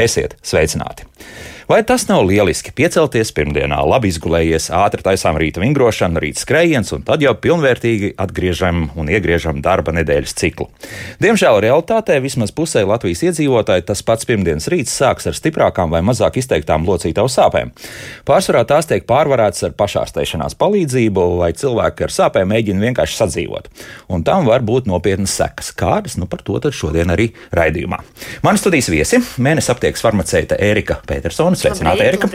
Esiet sveicināti! Vai tas nav lieliski? Piecelties pirmdienā, labi izgulējies, ātri taisām rīta vingrošanu, rīta skrējiens, un tad jau pilnvērtīgi atgriežam un iegriežam darba nedēļas ciklu. Diemžēl realitātē vismaz pusē Latvijas iedzīvotāji tas pats pirmdienas rīts sāks ar stiprākām vai mazāk izteiktām locītavu sāpēm. Pārsvarā tās tiek pārvarētas ar pašārsteišanās palīdzību, vai cilvēki ar sāpēm mēģina vienkārši sadzīvot. Un tam var būt nopietnas sekas. Kādas? Nu par to šodien arī raidījumā. Mani studijas viesi - mēnesis aptiekas farmaceite Ērika Petersona. Sveicināti, Erika.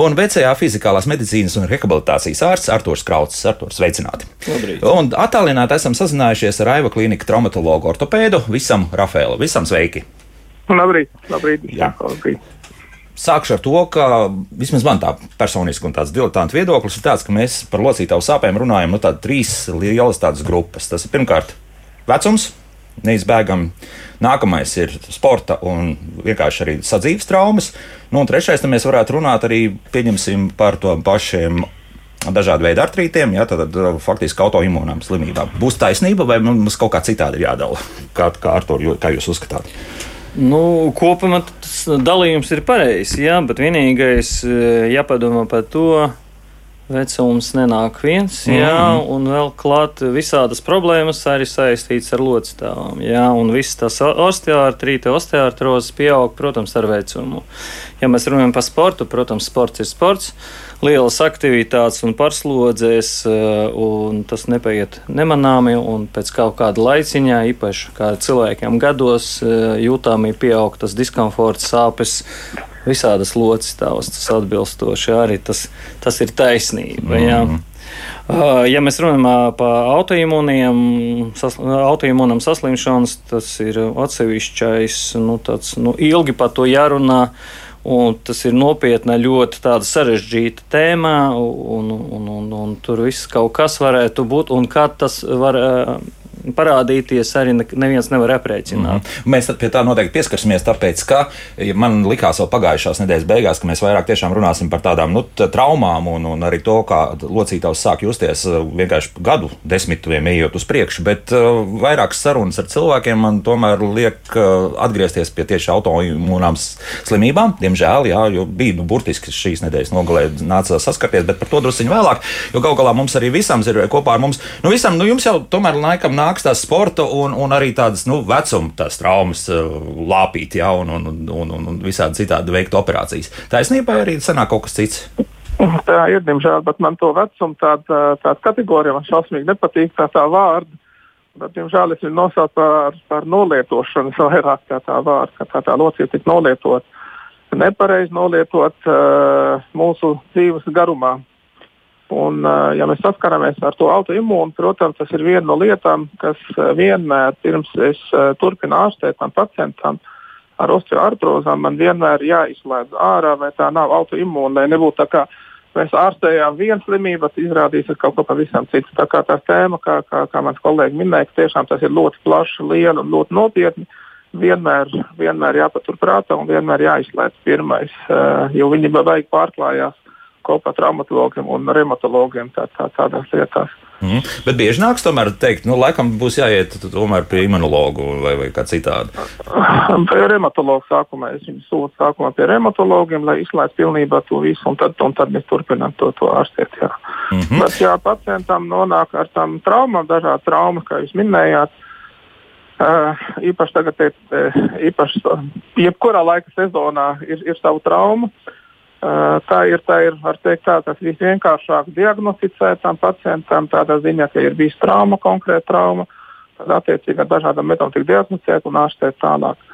Un VCA fizikālās medicīnas un rehabilitācijas ārsts Artūrs Krauts. Artūrs, sveicināti. Labrīt. Un attālināti esam sazinājušies ar Aiva klīnika traumatologu ortopēdu Visam Rafēlu. Visam sveiki! Labrīt, labrīt, Jā. labrīt. Sākšu ar to, ka vismaz man tā personiski un tāds diletantu viedoklis ir tāds, ka mēs par locītavu sāpēm runājam no tādas trīs lielas tādas grupas. Tas ir pirmkārt vecums, neizbēgami. Nākamais ir sporta un vienkārši arī sadzīves traumas. Nu, un trešais, tad mēs varētu runāt arī par to pašiem. Dažādu veidu artrītiem, jā, tad, tad faktiski autoimūnām slimībām. Būs taisnība, vai mums kaut kā citādi ir jādala? Kā, kā, Artur, kā jūs uzskatāt? Nu, kopumā tas dalījums ir pareizs, jā, bet vienīgais eh, jāpadomā par to. Vecums nenāk viens, Mhm. jā, un vēl klāt visādas problēmas arī saistītas ar lodstāvām. Jā, un viss tas osteoartrīte, osteoartrozes pieaug, protams, ar vecumu. Ja mēs runājam par sportu, protams, sports ir sports, lielas aktivitātes un pārslodzēs, eh, un tas nepaiet nemanāmi, un pēc kaut kāda laiciņā, īpaši kā cilvēkiem gados, eh, jūtāmi pieaug tas diskomforts, sāpes, visādas locis tavas, tas atbilstoši arī tas, tas ir taisnība. Jā. Uh, Ja mēs runājam uh, par autoimūniem, sas, autoimūnam saslimšanas, tas ir atsevišķais, nu, tāds, nu, ilgi par to jārunā. Un tas ir nopietna, ļoti sarežģīta tēma, un, un, un, un tur viss kaut kas varētu būt. Un kā tas var uh, parādīties, arī ne, neviens nevar aprēķināt. Mm. Mēs tad pie tā noteikti pieskarsimies, tāpēc, ka man likās vēl pagājušās nedēļas beigās, ka mēs vairāk tiešām runāsim par tādām nu, traumām un, un arī to, kā locītājs sāk justies uh, vienkārši gadu desmitiem ejot uz priekšu. Bet uh, vairākas sarunas ar cilvēkiem man tomēr liek uh, atgriezties pie tieši autoimūnām slimībām. Diemžēl, jā, jo bija nu, burtiski šīs nedēļas nogalē nācās saskarties, bet par to druskuļi vēlāk. Jo gal galā mums arī visam ir kopā ar mums. Nu, visam, nu, jums jau tomēr laikam nāks tās sporta un, un arī tādas nu, vecuma traumas uh, lāpīt, jā, un, un, un, un, un, visādi citādi veikt operācijas. Taisnība arī sanāk kaut kas cits. Tā ir, diemžēl, bet man to vecumu tāda, tāda kategorija man šausmīgi nepatīk, tā tā vārda. Bet, diemžēl, es viņu nosaucu par, par nolietošanu vairāk kā tā vārda, ka tā, tā locība tika nolietota. Nepareizi nolietot uh, mūsu dzīves garumā. Un, uh, ja mēs saskaramies ar to autoimūnu, protams, tas ir viena no lietām, kas uh, vienmēr pirms es uh, turpinu ārstēt tam pacientam ar osteoartrozām, man vienmēr jāizslēdz ārā, vai tā nav autoimūna, lai nebūtu tā kā mēs ārstējām vienu slimību, bet izrādīsies kaut ko pavisam citu. Tā kā tā tēma, kā, kā, kā mans kolēģis minēja, tiešām tas ir ļoti plašs, liela un ļoti nopietni. Vienmēr, vienmēr jāpaturprātā un vienmēr jāizslēdz pirmais, jo viņi vajag pārklājās kopā traumatologiem un reumatologiem tā, tā, tādās lietās. Mm. Bet bieži nāks tomēr teikt, nu, laikam būs jāiet tomēr pie imunologa vai, vai kā citādi. Pie reumatologa sākumā es viņu sūtu sākumā pie reumatologiem, lai izslēgtu pilnībā to visu, un tad, un tad mēs turpinām to, to ārstēt. Jā. Mm -hmm. Bet, ja pacientam nonāk ar tām traumām, dažādas traumas, kā jūs minējāt, uh, īpaši tagad, te, īpaši jebkurā laika sezonā ir, ir sava trauma. Uh, tā ir, tā ir teikt, tā, tas visvienkāršāk diagnosticētām pacientam, tādā ziņā, ka ir bijusi trauma, konkrēta trauma, tad attiecīgi ar dažādām metodēm tiek diagnosticēta un ārstēt tālāk.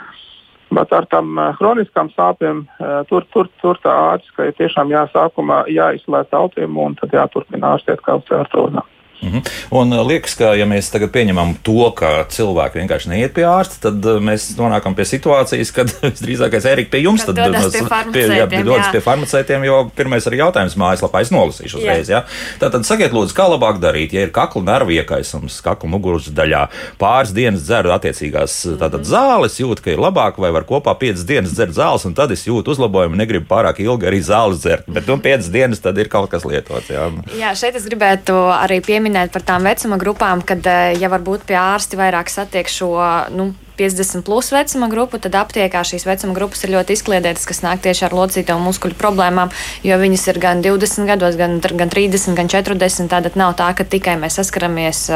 Bet ar tām chroniskām sāpēm tur, tur, tur tā ārsts, ka ir tiešām jāsākumā jāizslēdz autoimūni, tad jāturpina ārstēt kā uz artrozām. Mm -hmm. Un uh, liekas, ka, ja mēs tagad pieņemam to, ka cilvēki vienkārši neiet pie ārsta, tad uh, mēs nonākam pie situācijas, kad visdrīzākais Erika pie jums Kad tad dodas mēs- pie jā, dodas jā. pie farmaceitiem, jo pirmais arī jautājums mājaslapā es nolasīšu Jā. uzreiz. Ja? Tātad sakiet, lūdzu, kā labāk darīt, ja ir kakla nervu iekaisums, kakla muguras daļā, pāris dienas dzeru attiecīgās tātad zāles, jūt, ka ir labāk, vai var kopā piecas dienas dzert zāles, un tad es jūtu uzlabojumu, negribu pārāk ilgi arī zāles dzert. Bet nu, piecas dienas tad ir kaut kas lietots. Jā. Jā, šeit es gribētu arī pieminēt par tām vecuma grupām, kad, eh, ja varbūt pie ārsti vairāk satiek šo nu, 50 plus vecuma grupu, tad aptiekā šīs vecuma grupas ir ļoti izkliedētas, kas nāk tieši ar locīto muskuļu problēmām, jo viņas ir gan 20 gados, gan, gan 30, gan 40. Tātad nav tā, ka tikai mēs saskaramies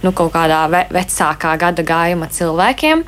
nu, kaut kādā ve vecākā gada gājuma cilvēkiem.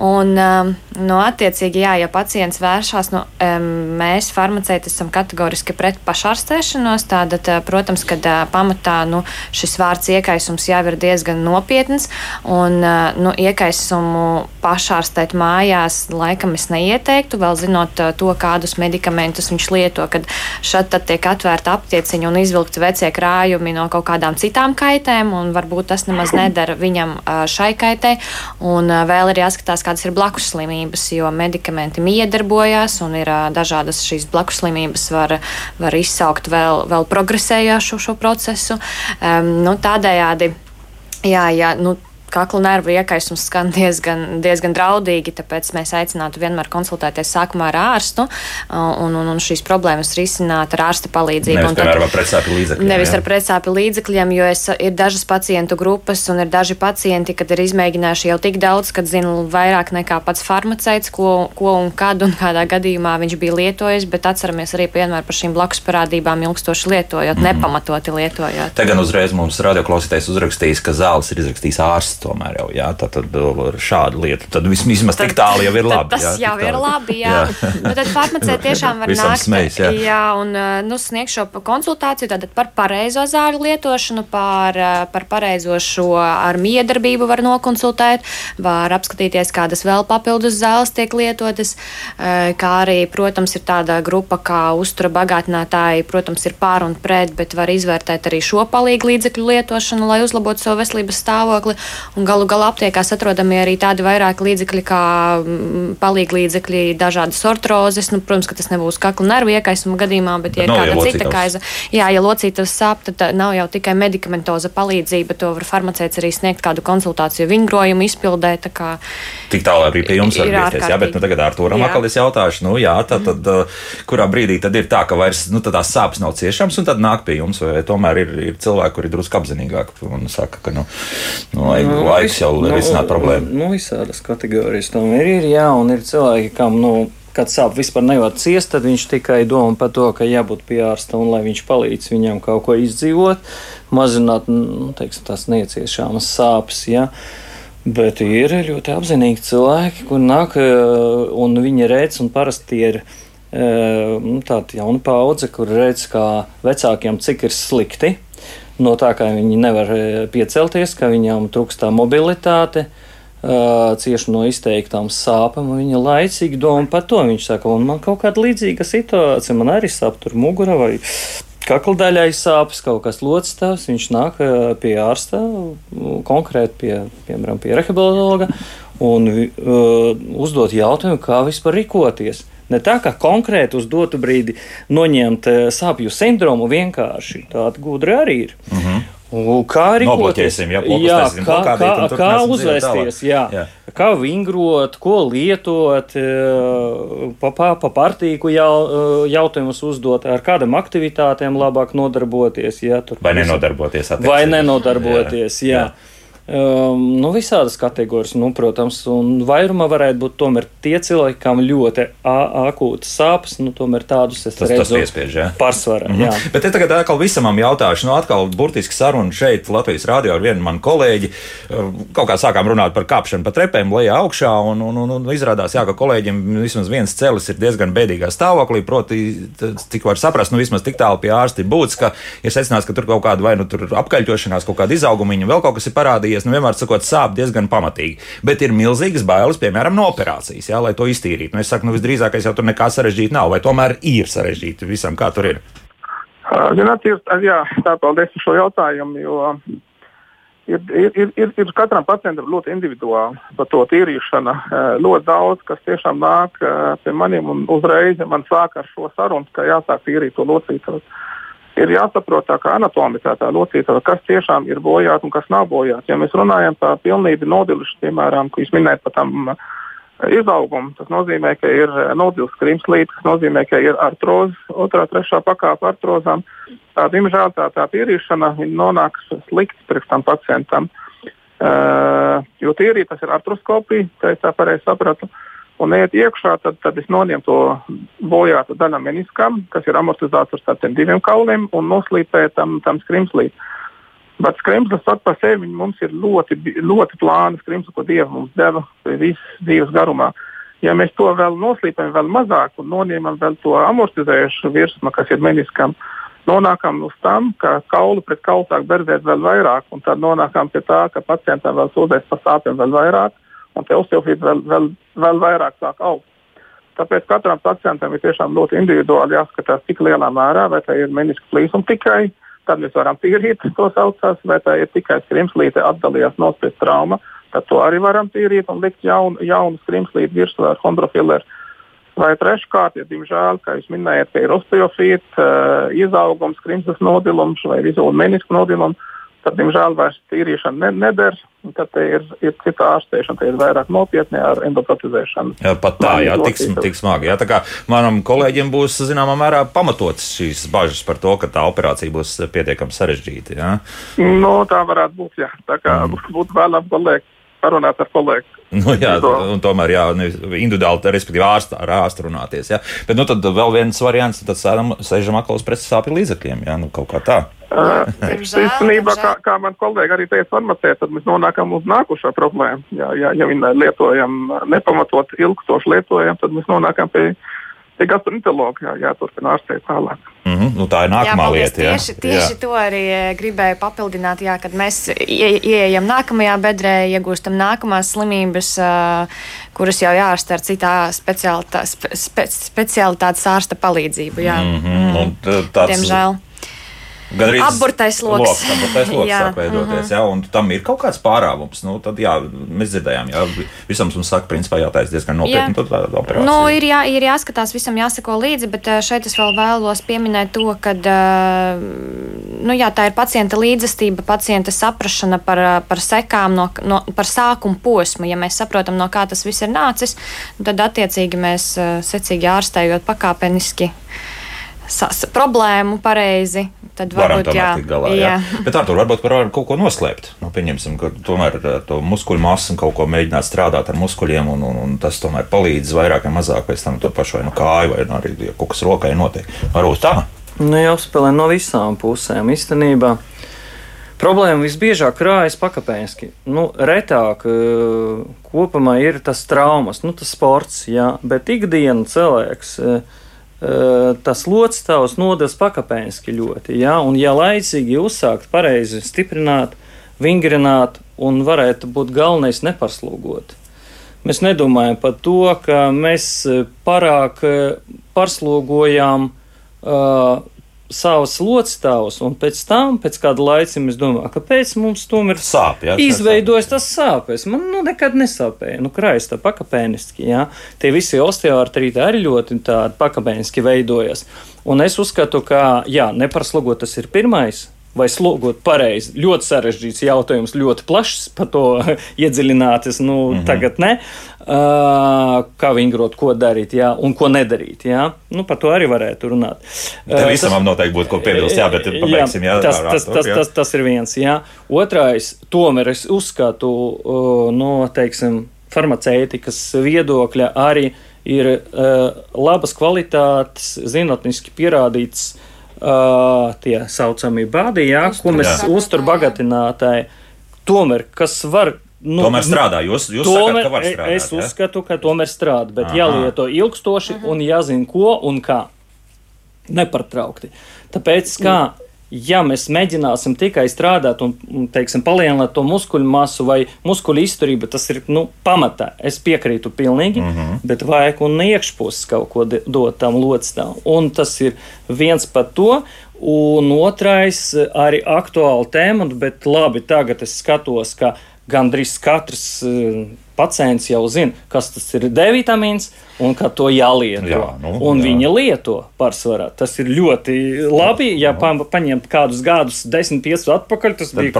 Un, um, nu, attiecīgi, jā, ja pacients vēršas, nu, um, mēs farmaceiti esam kategoriski pret pašārstēšanos. Tātad, protams, ka uh, pamatā nu, šis vārds iekaisums jau ir diezgan nopietns. Un, uh, nu, iekaisumu pašārstēt mājās laikam es neieteiktu, vēl zinot uh, to, kādus medikamentus viņš lieto, kad šeit tiek atvērta aptieciņa un izvilkti vecie krājumi no kaut kādām citām kaitēm, un varbūt tas nemaz nedara viņam šai kaitē. Un vēl ir jāskatās, jāskatās, kādas ir blakus slimības, jo medikamenti miedarbojās un ir dažādas šīs blakus slimības, var, var izsaukt vēl, vēl progresējošo šo procesu. Um, nu, tādējādi, jā, jā, nu, kakla nervu iekaisums skan diezgan, diezgan draudīgi, tāpēc mēs aicinātu vienmēr konsultēties sākumā ar ārstu un, un, un šīs problēmas risināt ar ārsta palīdzību. Nevis, piemēram, ar pretsāpju līdzekļiem. Nevis jā. ar pretsāpju līdzekļiem, jo es, ir dažas pacientu grupas un ir daži pacienti, kad ir izmēģinājuši jau tik daudz, kad zina vairāk nekā pats farmaceits, ko, ko un kad un kādā gadījumā viņš bija lietojis, bet atceramies arī vienmēr par šīm blakus parādībām ilgstoši lietojot, mm. nepamatoti lietojot. Te gan uzreiz mums radioklausītājs uzrakstījis, ka zāles ir izrakstījis ārsts tomēr jau jā, tā, tad ar šādu lietu. Tad vismaz tik tālu jau ir labi. Tas jā, jau ir labi. Jā. jā. nu, tad farmacē tiešām var nākt. Smējs, jā. jā, un nu, sniegt šo konsultāciju par pareizo zāļu lietošanu, par, par pareizo šo ar miedarbību var nokonsultēt, var apskatīties, kādas vēl papildus zāles tiek lietotas, kā arī, protams, ir tāda grupa kā uztura bagātinātāji, protams, ir pār un pret, bet var izvērtēt arī šo palīgu līdzekļu lietošanu, lai uzlabotu savu veselības stāvokli. Un galu galā aptiekās atrodami arī tādi vairāki līdzekļi, kā mm, palīglīdzekļi, dažādas ortrozes. Nu, protams, ka tas nebūs kakla nervu iekaisuma gadījumā, bet, ja ir kāda ja cita kaiza, jā, ja locītavas sāp, tad nav jau tikai medikamentoza palīdzība, to var farmaceits arī sniegt kādu konsultāciju vingrojumu izpildē. Kā, Tik tālu arī pie jums var griezties, jā, bet nu, tagad ar to atkal es jautāšu, nu jā, tad, tad uh, kurā brīdī tad ir tā, ka vairs nu, tās sāpes nav ciešams un tad nāk pie jums, vai tomēr ir, ir cilvēki, kuri ir drusku apzinīgāki un saka, ka, nu, nu, nu, laiks jau nu, risināt problēmu. Nu, visādas kategorijas tam ir, ir, jā, un ir cilvēki, kam, nu, kad sāp vispār nevar ciest, tad viņš tikai domā par to, ka jābūt pie ārsta un lai viņš palīdz viņam kaut ko izdzīvot, mazināt, nu, teiksim, tās neciešāmas sāpes, jā. Bet ir ļoti apzinīgi cilvēki, kur nāk un viņi redz, un parasti ir nu, tāda jauna paudze, kur redz, kā vecākiem cik ir slikti no tā, ka viņi nevar e, piecelties, ka viņam trūkstā mobilitāte, cieši no izteiktām sāpēm. Viņa laicīgi domā par to. Viņš saka, un man kaut kāda līdzīga situācija, man arī sāp tur mugura vai kakla daļai sāpes, kaut kas locis. Viņš nāk pie ārsta, konkrēti pie, piemēram, pie rehabilitologa un uh, uzdot jautājumu, kā vispār rīkoties. Ne tā, ka konkrēti uz dotu brīdi noņemt eh, sāpju sindromu vienkārši tāda gudra arī ir. Uh mhm. -huh. Kā arī noblokēsim, ja, jā, kā, kā, kā uzvesties, jā. jā. kā vingrot, ko lietot, eh, pa, pa, pa partīku jau, eh, jautājumus uzdot, ar kādam aktivitātēm labāk nodarboties. Jā, vai nenodarboties? Vai nenodarboties, jā. jā. Jā. Um, nu, visādas kategorijas, nu, protams, un vairumā varētu būt tomēr tie cilvēki, kam ļoti akūtas sāpes, nu, tomēr tādus es tas, redzu tas piespiež, ja? pārsvarā. Mm -hmm. Bet te tagad atkal visam jautāšu, nu, atkal burtiski saruna šeit Latvijas rādio ar vienu manu kolēģi. Kaut kā sākām runāt par kāpšanu pa trepēm lejā augšā, un, un, un, un izrādās, jā, ka kolēģim vismaz viens celis ir diezgan bēdīgā stāvoklī, proti, cik var saprast, nu, vismaz tik tālu pie ārsta ir būts, ka ir secināts, ka tur kaut kāda vai nu tur apkaļķošanās, kaut kāda izaugumiņa, vēl kaut kas ir parādījies parādījies, nu, vienmēr sakot, sāp diezgan pamatīgi. Bet ir milzīgas bailes, piemēram, no operācijas, jā, lai to iztīrītu. Nu, es saku, nu, visdrīzākais jau tur nekā sarežģīta nav, vai tomēr ir sarežģīti visam, kā tur ir. Zināt, ir, jā, tā paldies par šo jautājumu, jo ir, ir, ir, ir katram pacientam ļoti individuāli par to tīrīšanu. Ļoti daudz, kas tiešām nāk pie maniem un uzreiz man sāk ar šo sarunu, ka jāsāk tīrīt to locītavu ir jāsaprot tā kā anatomikā tā locītava, kas tiešām ir bojāts un kas nav bojāts. Ja mēs runājam par pilnīgi nodilušu, piemēram, ko jūs minējat par tam uh, izaugumu, tas nozīmē, ka ir uh, nodilus krimslīte, tas nozīmē, ka ir artroze, otrā, trešā pakāpe artrozām. Tā, diemžēl tā, tā tīrīšana nonāks slikti priekš tam pacientam. Uh, jo tīrīt tas ir artroskopija, tā es tā pareizi sapratu. Un iet iekšā, tad, tad es noņemu to bojātu daļu meniskam, kas ir amortizators ar tiem diviem kauliem, un noslīpēju tam, tam skrimslī. Bet skrimslis pats par sevi mums ir ļoti, ļoti plāna skrimslis, ko Dievs mums deva visas dzīves garumā. Ja mēs to vēl noslīpējam vēl mazāk un noņemam vēl to amortizējušu virsmu, kas ir meniskam, nonākam līdz tam, ka kaulu pret kaulu sāk berzēt vēl vairāk, un tad nonākam pie tā, ka pacientam vēl sūdzēs par sāpēm vēl vairāk, un osteofīts vēl, vēl, vēl vairāk sāk augt. Tāpēc katram pacientam ir tiešām ļoti individuāli jāskatās, cik lielā mērā, tā ir meniska plīsuma tikai, tad mēs varam tīrīt to saucās, vai tā ir tikai skrimslīte atdalījās no pēc trauma, tad to arī varam tīrīt un likt jaunu, jaunu skrimslīti virsū ar hondrofileru Vai treškārt, ja diemžēl, kā jūs minējāt, ir osteofīts, uh, izaugums, krimsas nodilums vai vizuāli menisku nodilums, tad, diemžēl, vairs tīrīšana ne, neder. Tad ir, ir cita ārstēšana, tad ir vairāk nopietni ar endoprotezēšanu. Jā, pat tā, jā, tik, tik smagi. Jā, tā kā manam kolēģim būs, zināmā mērā, pamatots šīs bažas par to, ka tā operācija būs pietiekami sarežģīta. Jā? No, tā varētu būt, jā. Tā kā mm. būtu vēlams, kolēģi, parunāt ar kolēģi Nu, jā, un tomēr jā, individuāli, respektīvi, ārsta, ar ārstu runāties. Jā. Bet nu, tad vēl viens variants, tad sēžam, sēžam aklos pret sāpju līdzekļiem, jā, nu, kaut kā tā. Uh, īstenībā, kā, kā man kolēģi arī teica farmacē, tad mēs nonākam uz nākošo problēmu. Ja, ja, ja viņi lietojam nepamatot ilgstoši lietojam, tad mēs nonākam pie pie gastroenterologa jā, jāturpina ārstēt tālāk. Mm -hmm, nu tā ir nākamā jā, lieta. Jā. Tieši, tieši jā. to arī eh, gribēju papildināt, jā, kad mēs ieejam nākamajā bedrē, iegūstam nākamās slimības, uh, kuras jau jārasta ar citā speciālitā, spe, speciālitātes ārsta palīdzību. Jā. Mm -hmm, mm. Tāds... Diemžēl. Gan arī apburtais lokus. loks jā. sāk veidoties, jā, un tam ir kaut kāds pārāvums. Nu, tad, jā, mēs dzirdējām, jā, visam mums saka, principā jātais diezgan nopietni jā. tāda operācija. Nu, ir, jā, ir jāskatās, visam jāsako līdzi, bet šeit es vēl vēlos pieminēt to, ka nu, jā, tā ir pacienta līdzestība, pacienta saprašana par, par sekām, no, no, par sākumu posmu. Ja mēs saprotam, no kā tas viss ir nācis, tad attiecīgi mēs secīgi ārstējot pakāpeniski problēmu pareizi tad varbūt jā. Galā, jā. jā. Bet ar to varbūt var kaut ko noslēpt. Nu, pieņemsim, ka tomēr eh, to muskuļu masu un kaut ko mēģināt strādāt ar muskuļiem, un, un, un tas tomēr palīdz vairāk vai mazāk pēc tam to pašu vai no kāju, vai no arī ja kaut kas rokai notiek. Varbūt tā. Nu, jāspēlē no visām pusēm īstenībā. Problēma visbiežāk krājas pakāpeniski. Nu, retāk eh, kopumā ir tas traumas, nu, tas sports, jā, bet ikdienas cilvēks. Uh, Eh, tas locītājs nodas pakāpeniski ļoti. Ja? Un, ja laicīgi uzsākt, pareizi stiprināt, vingrināt un varētu būt galvenais neparslūgot. Mēs nedomājam par to, ka mēs eh, pārāk eh, parslogojām uh, savus locītājus, un pēc tam, pēc kāda laika, es domāju, kāpēc mums tomēr sāp, jā, izveidojas tas sāpes. Man nu, nekad nesāpēja. Nu, krājas tā pakāpeniski, jā. Tie visi osteoartrīti arī ļoti tādi pakāpeniski veidojas. Un es uzskatu, ka, jā, neparslogot tas ir pirmais vai slogot pareizi. Ļoti sarežģīts jautājums, ļoti plašs par to iedziļināties. Nu, mm -hmm. Tagad ne. Uh, kā vingrot, ko darīt, jā, un ko nedarīt. Jā. Nu, par to arī varētu runāt. Tev visam noteikti būtu ko piebilst, jā, bet pabeigsim, jā, tas, tas, tas, tas, tas ir viens. Jā. Otrais, tomēr es uzskatu, uh, no, teiksim, farmaceitikas viedokļa arī ir uh, labas kvalitātes, zinātniski pierādīts uh, tie saucamie bādi, jā, Uztur, ko mēs uzturbagātinātāji, tomēr, kas var Nu, tomēr strādā. Jūs, jūs tomēr, sakat, ka var strādāt. Es uzskatu, ka tomēr strādā, bet Aha. jālieto ilgstoši Aha. un jāzina, ko un kā. Nepartraukti. Tāpēc, kā ja mēs mēģināsim tikai strādāt un, teiksim, palielināt to muskuļu masu vai muskuļu izturību, tas ir nu, pamatā. Es piekrītu pilnīgi, mm -hmm. bet vajag un iekšpuses kaut ko dot tam locektam. Un tas ir viens par to. Un otrais arī aktuāla tēma, bet labi, tagad es skatos, ka gandrīz katrs pacients jau zina, kas tas ir D vitamīns un ka to jālieto. Jā, nu, un jā. viņa lieto pārsvarā. Tas ir ļoti labi. Ja pa, paņemt kādus gadus, 10, 5 atpakaļ, tas Tad bija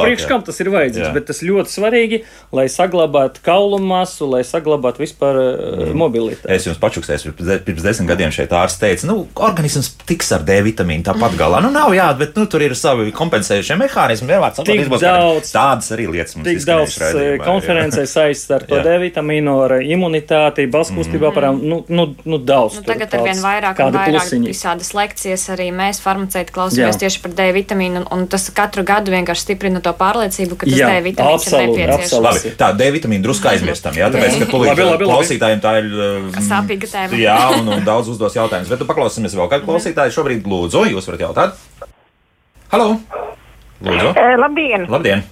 priekš kam tas ir vajadzīgs. Jā. Bet tas ļoti svarīgi, lai saglabātu kaulu masu, lai saglabātu vispār mm. mobilitāti. Es jums pačuksēju, pirms desmit gadiem šeit ārsts teica, nu, organisms tiks ar D vitamīnu tāpat galā. Nu, nav jā, bet nu, tur ir savi kompensējušie mehānismi. Vienmēr tik daudz, tādas arī lietas mums Tik daudz izskanējušas jā. konferencē saistīts ar to Jā. D vitamīnu, ar imunitāti, balskustībā mm. parām, nu, nu, nu daudz. Nu, tagad ar vien vairāk un vairāk plusiņi. visādas lekcijas arī mēs farmaceiti klausāmies Jā. tieši par D vitamīnu, un, un tas katru gadu vienkārši stiprina to pārliecību, ka tas Jā, D vitamīns ir absolūti, nepieciešams. absolūti. Labi, tā D vitamīna drusku aizmirstam, jā, tāpēc, ka tūlīt Labi, labi, labi. klausītājiem tā ir um, Sāpīga tēma. Jā, un, un daudz uzdos jautājumus, bet tu paklausīsimies vēl kādu klausītāju. Šobrīd lūdzu, jūs varat jautāt. Halo! Lūdzu! E, labdien! Labdien!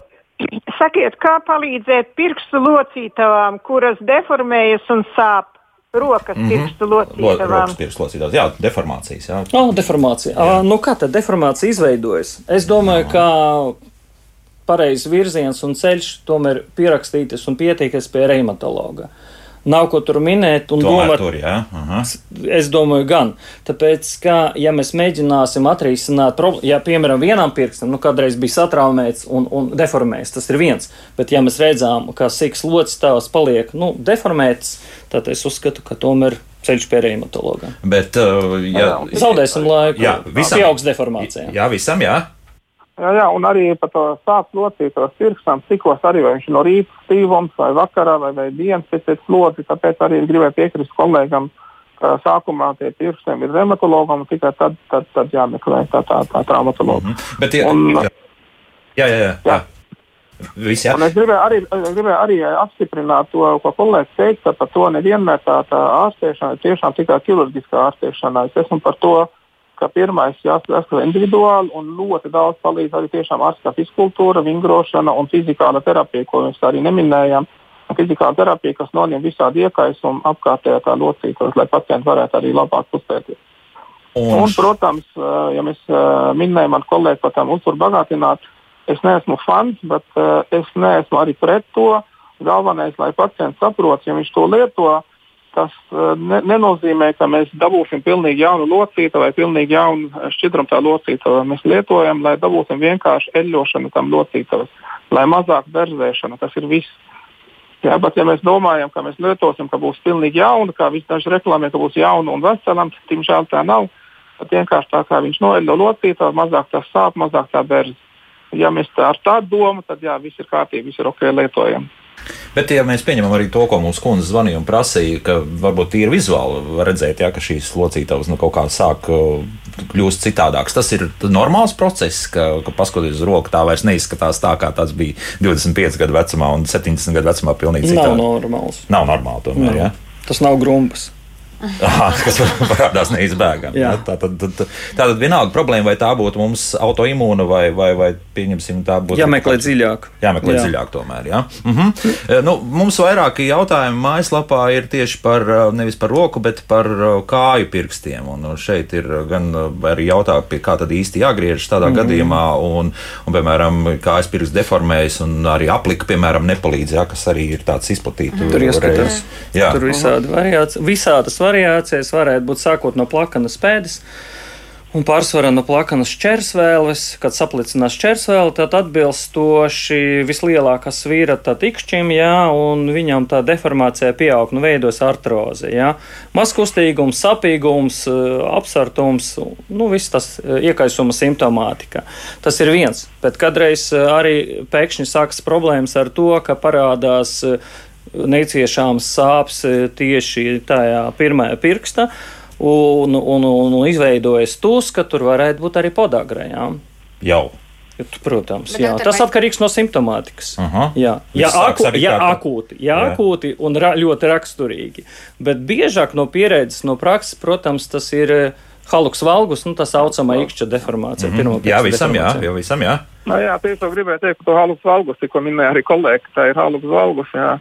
Sakiet, kā palīdzēt pirkstu locītavām, kuras deformējas un sāp? Rokas mm -hmm. pirkstu Lo- locītavām. Rokas pirkslocītājs, jā, deformācijas, jā. Oh, deformācija. Jā. Nu, kā tad deformācija izveidojas? Es domāju, ka pareizs virziens un ceļš tomēr pierakstītas un pieteikas pie reumatologa. Nav ko tur minēt un Tomēr domāt. tur, jā. Aha. Es domāju, gan. Tāpēc, ka, ja mēs mēģināsim atrisināt problēmu, ja, piemēram, vienam pirkstam, nu, kādreiz bija satraumēts un, un deformēts, tas ir viens. Bet, ja mēs redzam, ka sīks locis tavs paliek nu, deformēts, tad es uzskatu, ka tomēr ceļš pie reumatologa. Bet, uh, ja, Zaudēsim laiku. Jā, visam. Pieaugs deformācijā. jā, visam, jā. Jā, jā, un arī par to sāpes locītos pirkstām, cikos arī vai viņš ir no rīta stīvums vai vakarā vai, vai dienas pēc slodzi. Tāpēc arī gribēju piekrist kolēģam, ka sākumā tie pirkstiem ir reumatologam un tikai tad, tad, tad jāmeklē tā, tā, tā traumatologa. Mhm. Bet, ja, Un- jā, jā, jā. jā. Visi, jā. Un es gribēju arī, gribēju arī apstiprināt to, ko kolēģis teica, ka par to nevienmēr tā, tā ārstēšana ir tiešām tikai ķirurģiskā ārstēšana. Es esmu par to, ka pirmais jāskatās individuāli un ļoti daudz palīdz arī tiešām ārstā fizkultūra, vingrošana un fizikāla terapija, ko mēs arī neminējām. Fizikāla terapija, kas noņem visādi iekaisumu apkārtējā tā locītos, lai pacienti varētu arī labāk kustēties. Un, Un, protams, ja mēs minējam ar kolēģi par tām uzturu bagātināt, es neesmu fans, bet es neesmu arī pret to. Galvenais, lai pacients saprot, ja viņš to lieto, tas eh, ne, nenozīmē, ka mēs dabūsim pilnīgi jaunu locītu vai pilnīgi jaunu eh, šķidrumu tā locītavu. Mēs lietojam, lai dabūsim vienkārši eļļošanu tam locītavas, lai mazāk berzēšana. Tas ir viss. Jā, bet ja mēs domājam, ka mēs lietosim, ka būs pilnīgi jauna, kā visi daži reklamē, ka būs jauna un vesela, tad, diemžēl, tā nav. Tad vienkārši tā kā viņš noeļo locītavu, mazāk tas sāp, mazāk tā berz. Ja mēs tā ar tādu domu, tad jā, viss ir kārtībā, viss ir ok, lietojam. Bet, ja mēs pieņemam arī to, ko mums kundze zvanīja un prasīja, ka varbūt tīri vizuāli redzēt, ja, ka šīs locītavas nu, kaut kā sāk uh, kļūst citādākas, tas ir normāls process, ka, ka paskatoties uz roku, tā vairs neizskatās tā, kā tas bija 25 gadu vecumā un 70 gadu vecumā. Pilnīgi Nav citādi. normāls. Nav normāli tomēr. Nav. Ja? Tas nav grumpas. Aha, kas parādās neizbēgami. Ja? Tā tad, tad, tā tad vienalga problēma, vai tā būtu mums autoimūna vai, vai, vai pieņemsim tā būtu. Jāmeklē dziļāk. Jāmeklē Jā. Dziļāk, tomēr. Jā. Mhm. E, Nu, mums vairāki jautājumi mājaslapā ir tieši par uh, nevis par roku, bet par uh, kāju pirkstiem. Un šeit ir gan arī jautājumi, pie kā tad īsti jāgriežas tādā mm. gadījumā, un, un, piemēram, kājas pirksts deformējas, un arī aplika, piemēram, nepalīdz, jā, kas arī ir tāds izplatīts. Tur ieskatās. Tur visādi variācijas, visādas variācijas varētu būt sākot no plakanas pēdas. Un pārsvarā no plakanas čērsvēles, kad saplicinās čērsvēle, tad atbilstoši vislielākā svīra tad ikšķim, jā, un viņam tā deformācija pieaug, nu veidos artroze, jā. Maskustīgums, sapīgums, eh, apsartums, nu viss tas eh, iekaisuma simptomātika. Tas ir viens, bet kādreiz eh, arī pēkšņi sākas problēmas ar to, ka parādās neciešāms sāpes tieši tajā pirmajā pirksta. Un, un, un, un izveidojas tūs, ka tur varētu būt arī podagrējām. jau. Protams, jā. tas vai- atkarīgs no simptomātikas. Aha. Jā, Viss ja, sāks aku, ka- akūti, ja Jā. akūti un ra, ļoti raksturīgi. Bet biežāk no pieredzes, no prakses, protams, tas ir eh, haluks valgus, nu, tā saucamā ikšķa deformācija. Mm Mhm. Jā, visam, jā, jau visam, jā. Nu, jā, tieši to gribēju teikt par to halus valgus, ko minēja arī kolēģi. ka Tā ir halus valgus. Jā.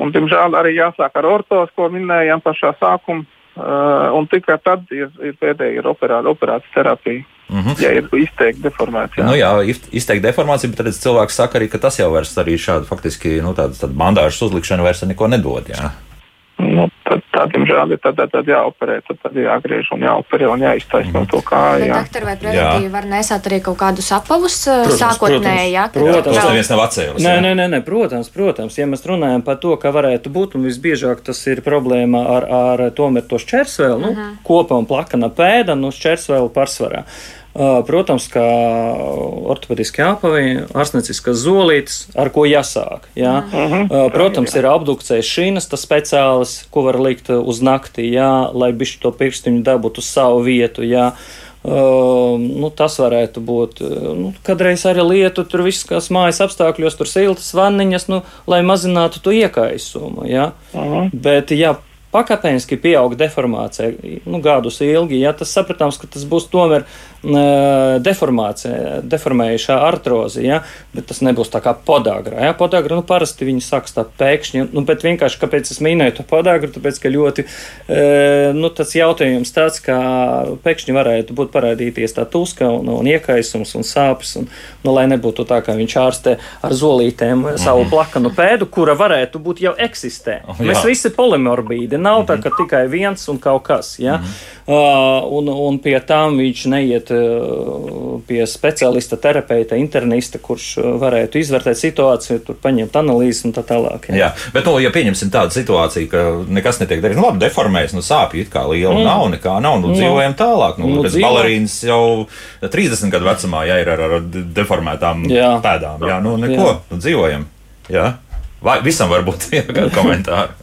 Un, diemžēl arī jāsāk ar ortos, ko minējām pašā sākumā. Uh, un tikai tad ir, ir pēdējā ir operā, operācijas terapija, Mhm. ja ir izteikti deformācija. Nu, jā, izteikti deformācija, bet redz, cilvēks saka arī, ka tas jau vairs arī šādu faktiski nu, tādu, tādu bandāžu uzlikšanu vairs neko nedod. Jā. Nu, tad, tad, diemžēl, ir tad, tad, tad jāoperē, tad, tad jāgriež un jāoperē un jāiztaisno to kāju. Jā. doktor, vai preventīvi var nesāt arī kaut kādus apavus Protams, sākotnēji? jā, protams. Tas vēl- neviens nav atcēlis. Nē, nē, nē, nē, protams, protams, ja mēs runājam par to, ka varētu būt, un visbiežāk tas ir problēma ar, ar tomēr to šķērsvēlu, nu, uh -huh. kopa un plakana pēda, nu, šķērsvēlu pārsvarā. Protams, kā ortopēdiski jāpavī, ārstnieciskas zolītes, ar ko jāsāk. Jā. Uh mhm. -huh. Protams, ir apdukcējas šīnas, tas speciālis, ko var likt uz nakti, jā, lai bišķi to pirkstiņu dabūtu uz savu vietu. Jā. Uh, nu, tas varētu būt. Nu, kadreiz arī lietu, tur viss, kas mājas apstākļos, tur siltas vanniņas, nu, lai mazinātu to iekaisumu. Ja? Uh -huh. Bet, ja pakāpeniski pieaug deformācija, nu, gadus ilgi, ja tas sapratāms, ka tas būs tomēr deformācija, deformējušā artroze, ja? bet tas nebūs tā kā podāgra. Ja? Podāgra, nu, parasti viņi sāks tā pēkšņi, nu, bet vienkārši, kāpēc es minēju to podāgru, tāpēc, ka ļoti, nu, tas jautājums tāds, kā pēkšņi varētu būt parādīties tā tuska un, un iekaisums un sāpes, un, nu, lai nebūtu tā, kā viņš ārstē ar zolītēm savu mhm. plakanu pēdu, kura varētu būt jau eksistē. Oh, Mēs visi polimorbīdi, nav tā, mhm. ka tikai viens un kaut kas, ja? Uh, un, un pie tām viņš neiet uh, pie speciālista, terapeita, internista, kurš uh, varētu izvērtēt situāciju, tur paņemt analīzes un tā tālāk. Jā, jā bet, nu, ja pieņemsim tādu situāciju, ka nekas netiek darīts, nu, labi, deformējas, nu, sāpju it kā liela mm. nav, nekā nav, nu, dzīvojam tālāk. Nu, nu, dzīvo. balerīnas jau 30 gadu vecumā, ja ir ar, ar deformētām jā. pēdām, jā, nu, neko, jā. nu, dzīvojam. Jā. Vai visam var būt komentāri?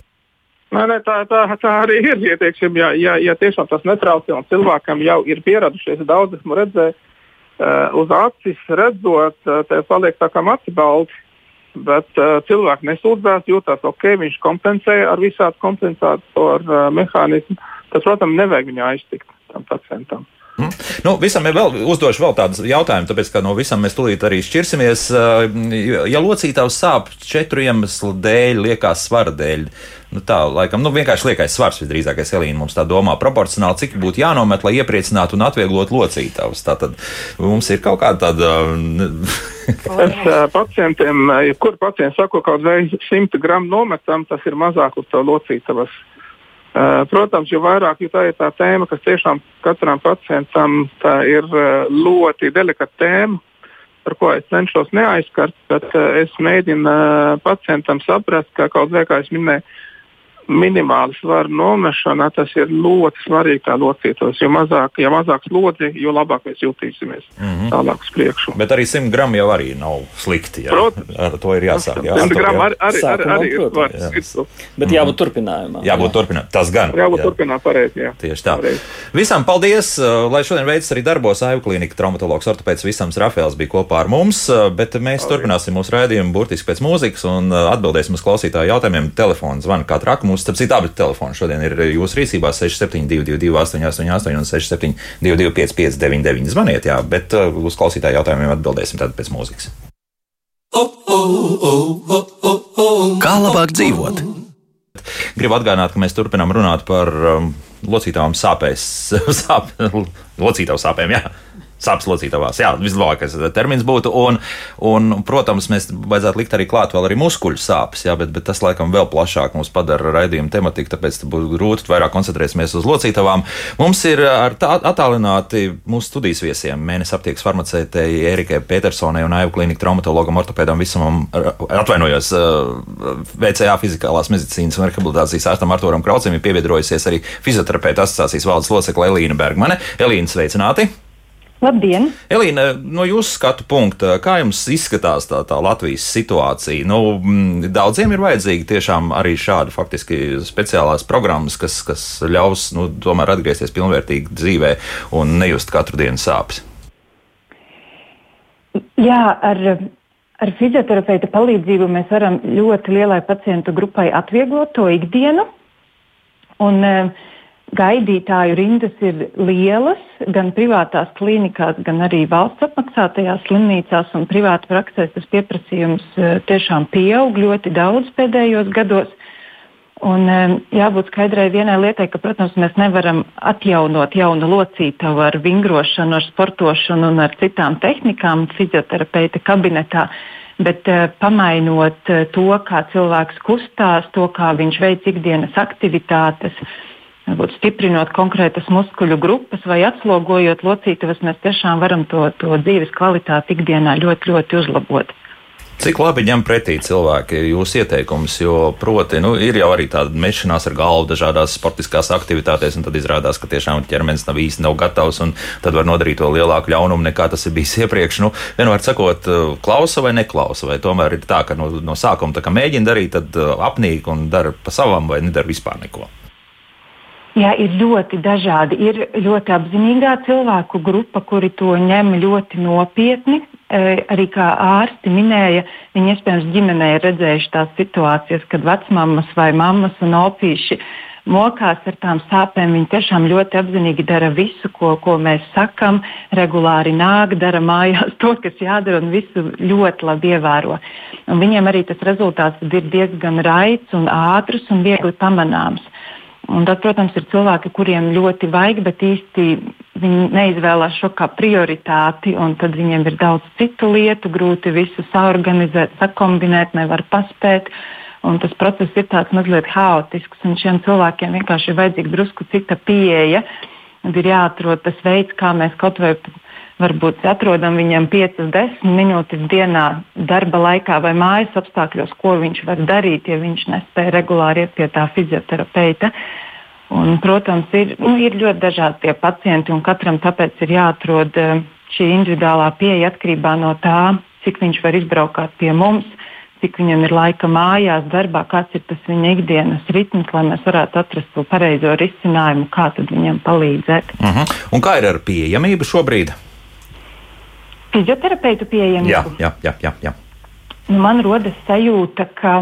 Nē, nē, tā, tā, tā arī ir. Ja, teiksim, ja, ja, ja tiešām tas netraucē un cilvēkam jau ir pieradušies, daudz esmu redzējis uh, uz acis, redzot, uh, te paliek tā kā maci balti. Bet uh, cilvēki nesūdzās, jūtas ok, viņš kompensē ar visādi kompensātoru uh, mehānismu. Tas, protams, nevajag viņu aiztikt tam pacientam. Mm. Nu, visam ir vēl, uzdošu vēl tādus jautājumus, tāpēc, ka no visam mēs tulīt arī šķirsimies. Ja locītājs sāp četru iemeslu dēļ, liekas svara dēļ, nu tā, laikam, nu vienkārši liekais svars visdrīzākais Elīna mums tā domā proporcionāli, cik būtu jānomet, lai iepriecinātu un atvieglotu locītājus. Tātad mums ir kaut kāda tāda. es pacientiem, jebkur pacients saka, ka kaut vai 100 gramu nometam, tas ir mazāk uz to locītavas Eh, protams, jo vairāk jo tā ir tā tēma, kas tiešām katram pacientam ir eh, ļoti delikata tēma, par ko es cenšos neaizskart, bet eh, es mēģinu pacientam saprast, ka kaut kā es minēju, minimāla svara nomešana, tas ir ļoti svarīgi kā locītos. Jo mazāk, ja mazāk slodzi, jo labāk mēs jutīsimies mm -hmm. tālāk uz priekšu. Bet arī 100 gramu jau arī nav slikti. Jā. Protams. Ar to ir jāsāk. Jā, 100 gramu arī, arī, arī, arī ir svarīgi. Bet jābūt turpinājumam. Jābūt turpinājumam. Tas gan. Jābūt jā. turpinājumam pareizi. Jā. Tieši tā. Pareiz. Visam paldies, uh, lai šodien veids arī darbos Aivu klīnika traumatologs ortopēds Visams Rafēls bija kopā ar mums, uh, bet mēs paldies. turpināsim mūsu raidījumu burtiski pēc mūzikas un uh, atbildēsim uz klausītāju jautājumiem. Telefons zvana kā traku mums, starp citu, abi telefoni šodien ir jūsu rīcībā 672, 888, un 672, 559, zvaniet, jā, bet uh, uz klausītāju jautājumiem atbildēsim tad pēc mūzikas. Kā labāk dzīvot? Gribu atgādināt, ka mēs turpinām runāt par um, locītājām sāpēs, sāp, locītāju sāpēm. Jā sāpes locītavās. Jā, vislabākais termins būtu. Un, un, protams, mēs vajadzētu likt arī klāt vēl arī muskuļu sāpes, jā, bet, bet tas laikam vēl plašāk mums padara raidījumu tematiku, tāpēc būs grūti vairāk koncentrēsimies uz locītavām. Mums ir attālināti mūsu studijas viesiem, mēnesis aptiekas farmaceitei Erikai Petersonai un Aivu klīnika traumatologam, ortopēdam, visam atvainojos VCA fizikālās medicīnas un rehabilitācijas ārstam Arturam Kraucim ir pievienojusies arī fizioterapeita asociācijas valdes locekle Elīna Bergmane. Elīna, sveicināti! Labdien! Elīna, no jūsu skatu punkta, kā jums izskatās tā, tā Latvijas situācija? Nu, daudziem ir vajadzīgi tiešām arī šādi faktiski speciālās programmas, kas, kas ļaus nu, tomēr atgriezties pilnvērtīgi dzīvē un nejust katru dienu sāpes. Jā, ar, ar fizioterapeita palīdzību mēs varam ļoti lielai pacientu grupai atvieglot to ikdienu. Un, uh, Gaidītāju rindas ir lielas, gan privātās klīnikās, gan arī valsts apmaksātajās slimnīcās un privātu praksēs. Tas pieprasījums eh, tiešām pieaug ļoti daudz pēdējos gados. Un, eh, jābūt skaidrai vienai lietai, ka, protams, mēs nevaram atjaunot jaunu locītavu ar vingrošanu, ar sportošanu un ar citām tehnikām fizioterapeita kabinetā, bet uh, pamainot to, kā cilvēks kustās, to, kā viņš veic ikdienas aktivitātes, uh, varbūt stiprinot konkrētas muskuļu grupas vai atslogojot locītavas, mēs tiešām varam to, to dzīves kvalitāti ikdienā ļoti, ļoti uzlabot. Cik labi ņem pretī cilvēki jūsu ieteikumus, jo, proti, nu, ir jau arī tāda mešanās ar galvu dažādās sportiskās aktivitātēs, un tad izrādās, ka tiešām ķermenis nav īsti nav gatavs, un tad var nodarīt to lielāku ļaunumu nekā tas ir bijis iepriekš. Nu, vienmēr sakot, klausa vai neklausa, vai tomēr ir tā, ka no, no sākuma tā kā mēģina darīt, tad apnīk un dara pa savam vai nedara vispār neko. Jā, ir ļoti dažādi. Ir ļoti apzinīgā cilvēku grupa, kuri to ņem ļoti nopietni. Eh, arī kā ārsti minēja, viņi iespējams ģimenē ir redzējuši tās situācijas, kad vecmāmas vai mammas un opīši mokās ar tām sāpēm. Viņi tiešām ļoti apzinīgi dara visu, ko, ko mēs sakam, regulāri nāk, dara mājās to, kas jādara, un visu ļoti labi ievēro. Un viņiem arī tas rezultāts ir diezgan raids un ātrs un viegli pamanāms. Un tad, protams, ir cilvēki, kuriem ļoti vajag, bet īsti viņi neizvēlās šo kā prioritāti, un tad viņiem ir daudz citu lietu, grūti visu saorganizēt, sakombinēt, nevar paspēt. Un tas process ir tāds mazliet haotisks, un šiem cilvēkiem vienkārši ir vajadzīga drusku cita pieeja. Ir jāatrod tas veids, kā mēs kaut vai varbūt atrodam viņam 5-10 minūtes dienā darba laikā vai mājas apstākļos, ko viņš var darīt, ja viņš nespēja regulāri iet pie tā fizioterapeita. Un, protams, ir, nu, ir ļoti dažādi tie pacienti, un katram tāpēc ir jāatrod eh, šī individuālā pieeja atkarībā no tā, cik viņš var izbraukt pie mums, cik viņam ir laika mājās, darbā, kāds ir tas viņa ikdienas ritms, lai mēs varētu atrast to pareizo risinājumu, kā viņam palīdzēt. Uh mhm. -huh. Un kā ir ar pieejamību šobrīd? Fizioterapeitu pieejamību. Jā, jā, jā. jā, jā. Nu, man rodas sajūta, ka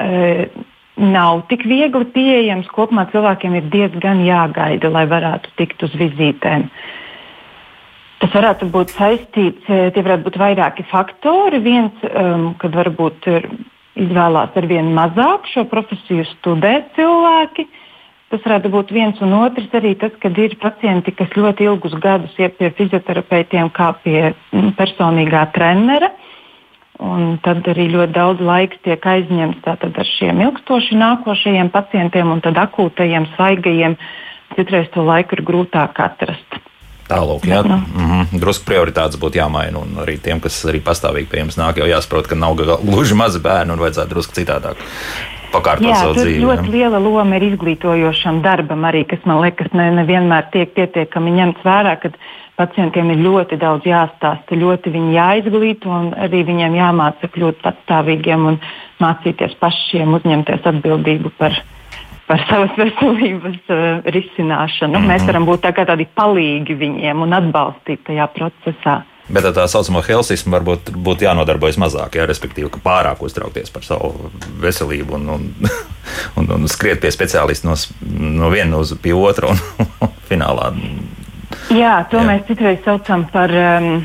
e, nav tik viegli pieejams. Kopumā cilvēkiem ir diezgan jāgaida, lai varētu tikt uz vizītēm. Tas varētu būt saistīts, e, tie varētu būt vairāki faktori. Viens, um, kad varbūt izvēlās ar vien mazāk šo profesiju studēt cilvēki. Uh, Tas varētu būt viens un otrs arī tas, kad ir pacienti, kas ļoti ilgus gadus iet pie fizioterapeitiem kā pie personīgā trenera. Un tad arī ļoti daudz laika tiek aizņemts ar šiem ilgstoši nākošajiem pacientiem un tad akūtajiem, svaigajiem. Citreiz to laiku ir grūtāk atrast. Tālāk, jā, nu. mm -hmm. drusku prioritātes būtu jāmaina. Un arī tiem, kas arī pastāvīgi pie jums nāk, jau jāsaprot, ka nav gluži mazi bērni un vajadzētu drusku citādāk pakārtot jā, savu dzīvi. Ļoti jā. liela loma ir izglītojošam darbam, arī, kas man liekas, ne, nevienmēr tiek pietiekami ņemts vērā. Pacientiem ir ļoti daudz jāstāsta, ļoti viņi jāizglīto un arī viņiem jāmāca kļūt patstāvīgiem un mācīties pašiem uzņemties atbildību par, par savas veselības uh, risināšanu. Mm -hmm. Mēs mhm. varam būt tā tādi palīgi viņiem un atbalstīt tajā procesā. Bet ar tā saucamo helsismu varbūt būtu jānodarbojas mazāk, jā, respektīvi, ka pārāk uztraukties par savu veselību un, un, un, un skriet pie speciālista no, no viena uz pie otra un finālā. Jā, to jā. mēs citreiz saucam par um,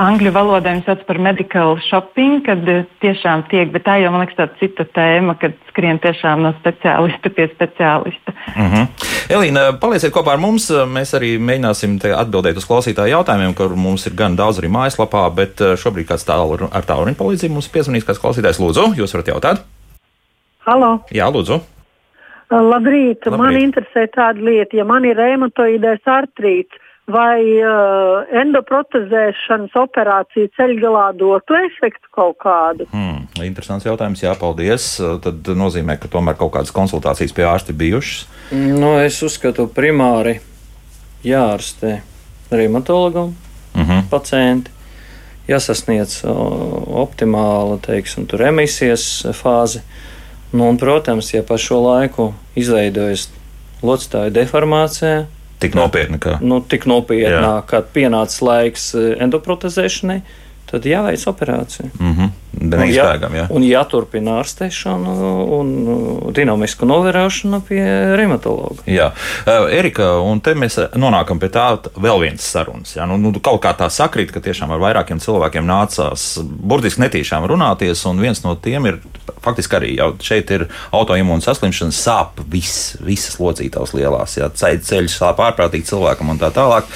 angļu valodā viņi sauc par medical shopping, kad uh, tiešām tiek, bet tā jau man liekas tāda cita tēma, kad skrien tiešām no speciālista pie speciālista. Mhm. -huh. Elīna, palieciet kopā ar mums. Mēs arī mēģināsim atbildēt uz klausītāju jautājumiem, kur mums ir gan daudz arī mājaslapā, bet šobrīd kāds tālu ar tālruņa palīdzību mums piezvanīs kāds klausītājs. Lūdzu, jūs varat jautāt? Halo! Jā, lūdzu! Labrīt. Labrīt! Man interesē tāda lieta, ja man ir reumatoīdais artrīts vai uh, endoprotezēšanas operācija ceļgalā dotu efektu kaut kādu? Hmm, interesants jautājums, jā, paldies. Tad nozīmē, ka tomēr kaut kādas konsultācijas pie ārsta bijušas? Nu, es uzskatu, primāri jārastē reumatologam uh mhm. -huh. pacienti. Jāsasniedz optimāla teiksim, emisijas fāze. Nu, un, protams, ja pa šo laiku izveidojas locītāju deformācija, Tik nopietni, ka. Nu, tik nopietnā, kad pienāca laiks eh, endoprotezēšanai, tad jāveic operācija. Mm -hmm. Neizbēgam, ja, un jāturpina ārstēšana un dinamisku novērošana pie reumatologa. Jā, uh, Erika, un te mēs nonākam pie tā vēl vienas sarunas. Ja? Nu, nu, kaut kā tā sakrīt, ka tiešām ar vairākiem cilvēkiem nācās burtiski netīšām runāties, un viens no tiem ir faktiski arī jau šeit ir autoimūna saslimšana, sāp viss, visas locītavas lielās, ja ceļš sāp ārprātīgi cilvēkam un tā tālāk.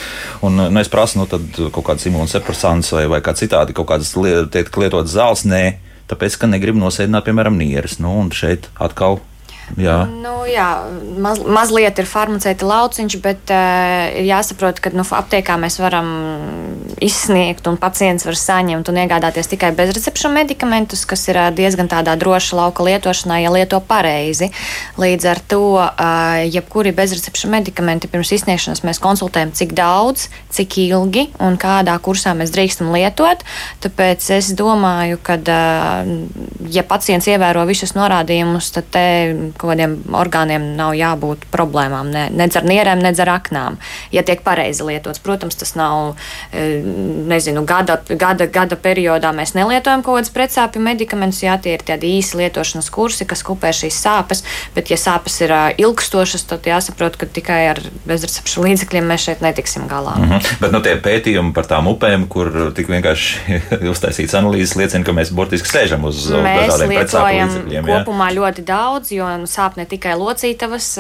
Un, nu, es prasu, nu, tad kaut kādas imūnsepresants vai, vai kā citādi, kaut kādas teikt, lietotas zāles, nē, tāpēc, ka negrib nosēdināt, piemēram, nieres. Nu, un šeit atkal Jā, nu, jā maz, mazliet ir farmaceita lauciņš, bet uh, ir jāsaprot, ka nu, aptiekā mēs varam izsniegt un pacients var saņemt un iegādāties tikai bezrecepšu medikamentus, kas ir uh, diezgan tādā droša lauka lietošanā, ja lieto pareizi. Līdz ar to, uh, jebkuri bezrecepšu medikamenti pirms izsniegšanas mēs konsultējam, cik daudz, cik ilgi un kādā kursā mēs drīkstam lietot. Tāpēc es domāju, ka, uh, ja pacients ievēro visus norādījumus, tad te kaut kādiem orgāniem nav jābūt problēmām, ne, nedz ar nierēm, nedz ar aknām, ja tiek pareizi lietots. Protams, tas nav, e, nezinu, gada, gada, gada periodā mēs nelietojam kaut kādas pretsāpju medikamentus, jā, tie ir tādi īsi lietošanas kursi, kas kupē šīs sāpes, bet ja sāpes ir ilgstošas, tad jāsaprot, ka tikai ar bezrecepšu līdzekļiem mēs šeit netiksim galā. Mm -hmm. Bet nu, tie pētījumi par tām upēm, kur tik vienkārši uztaisīts analīzes, liecina, ka mēs burtiski sēžam uz mēs dažādiem lietojam kopumā jā? ļoti daudz, jo nu, sāp ne tikai locītavas,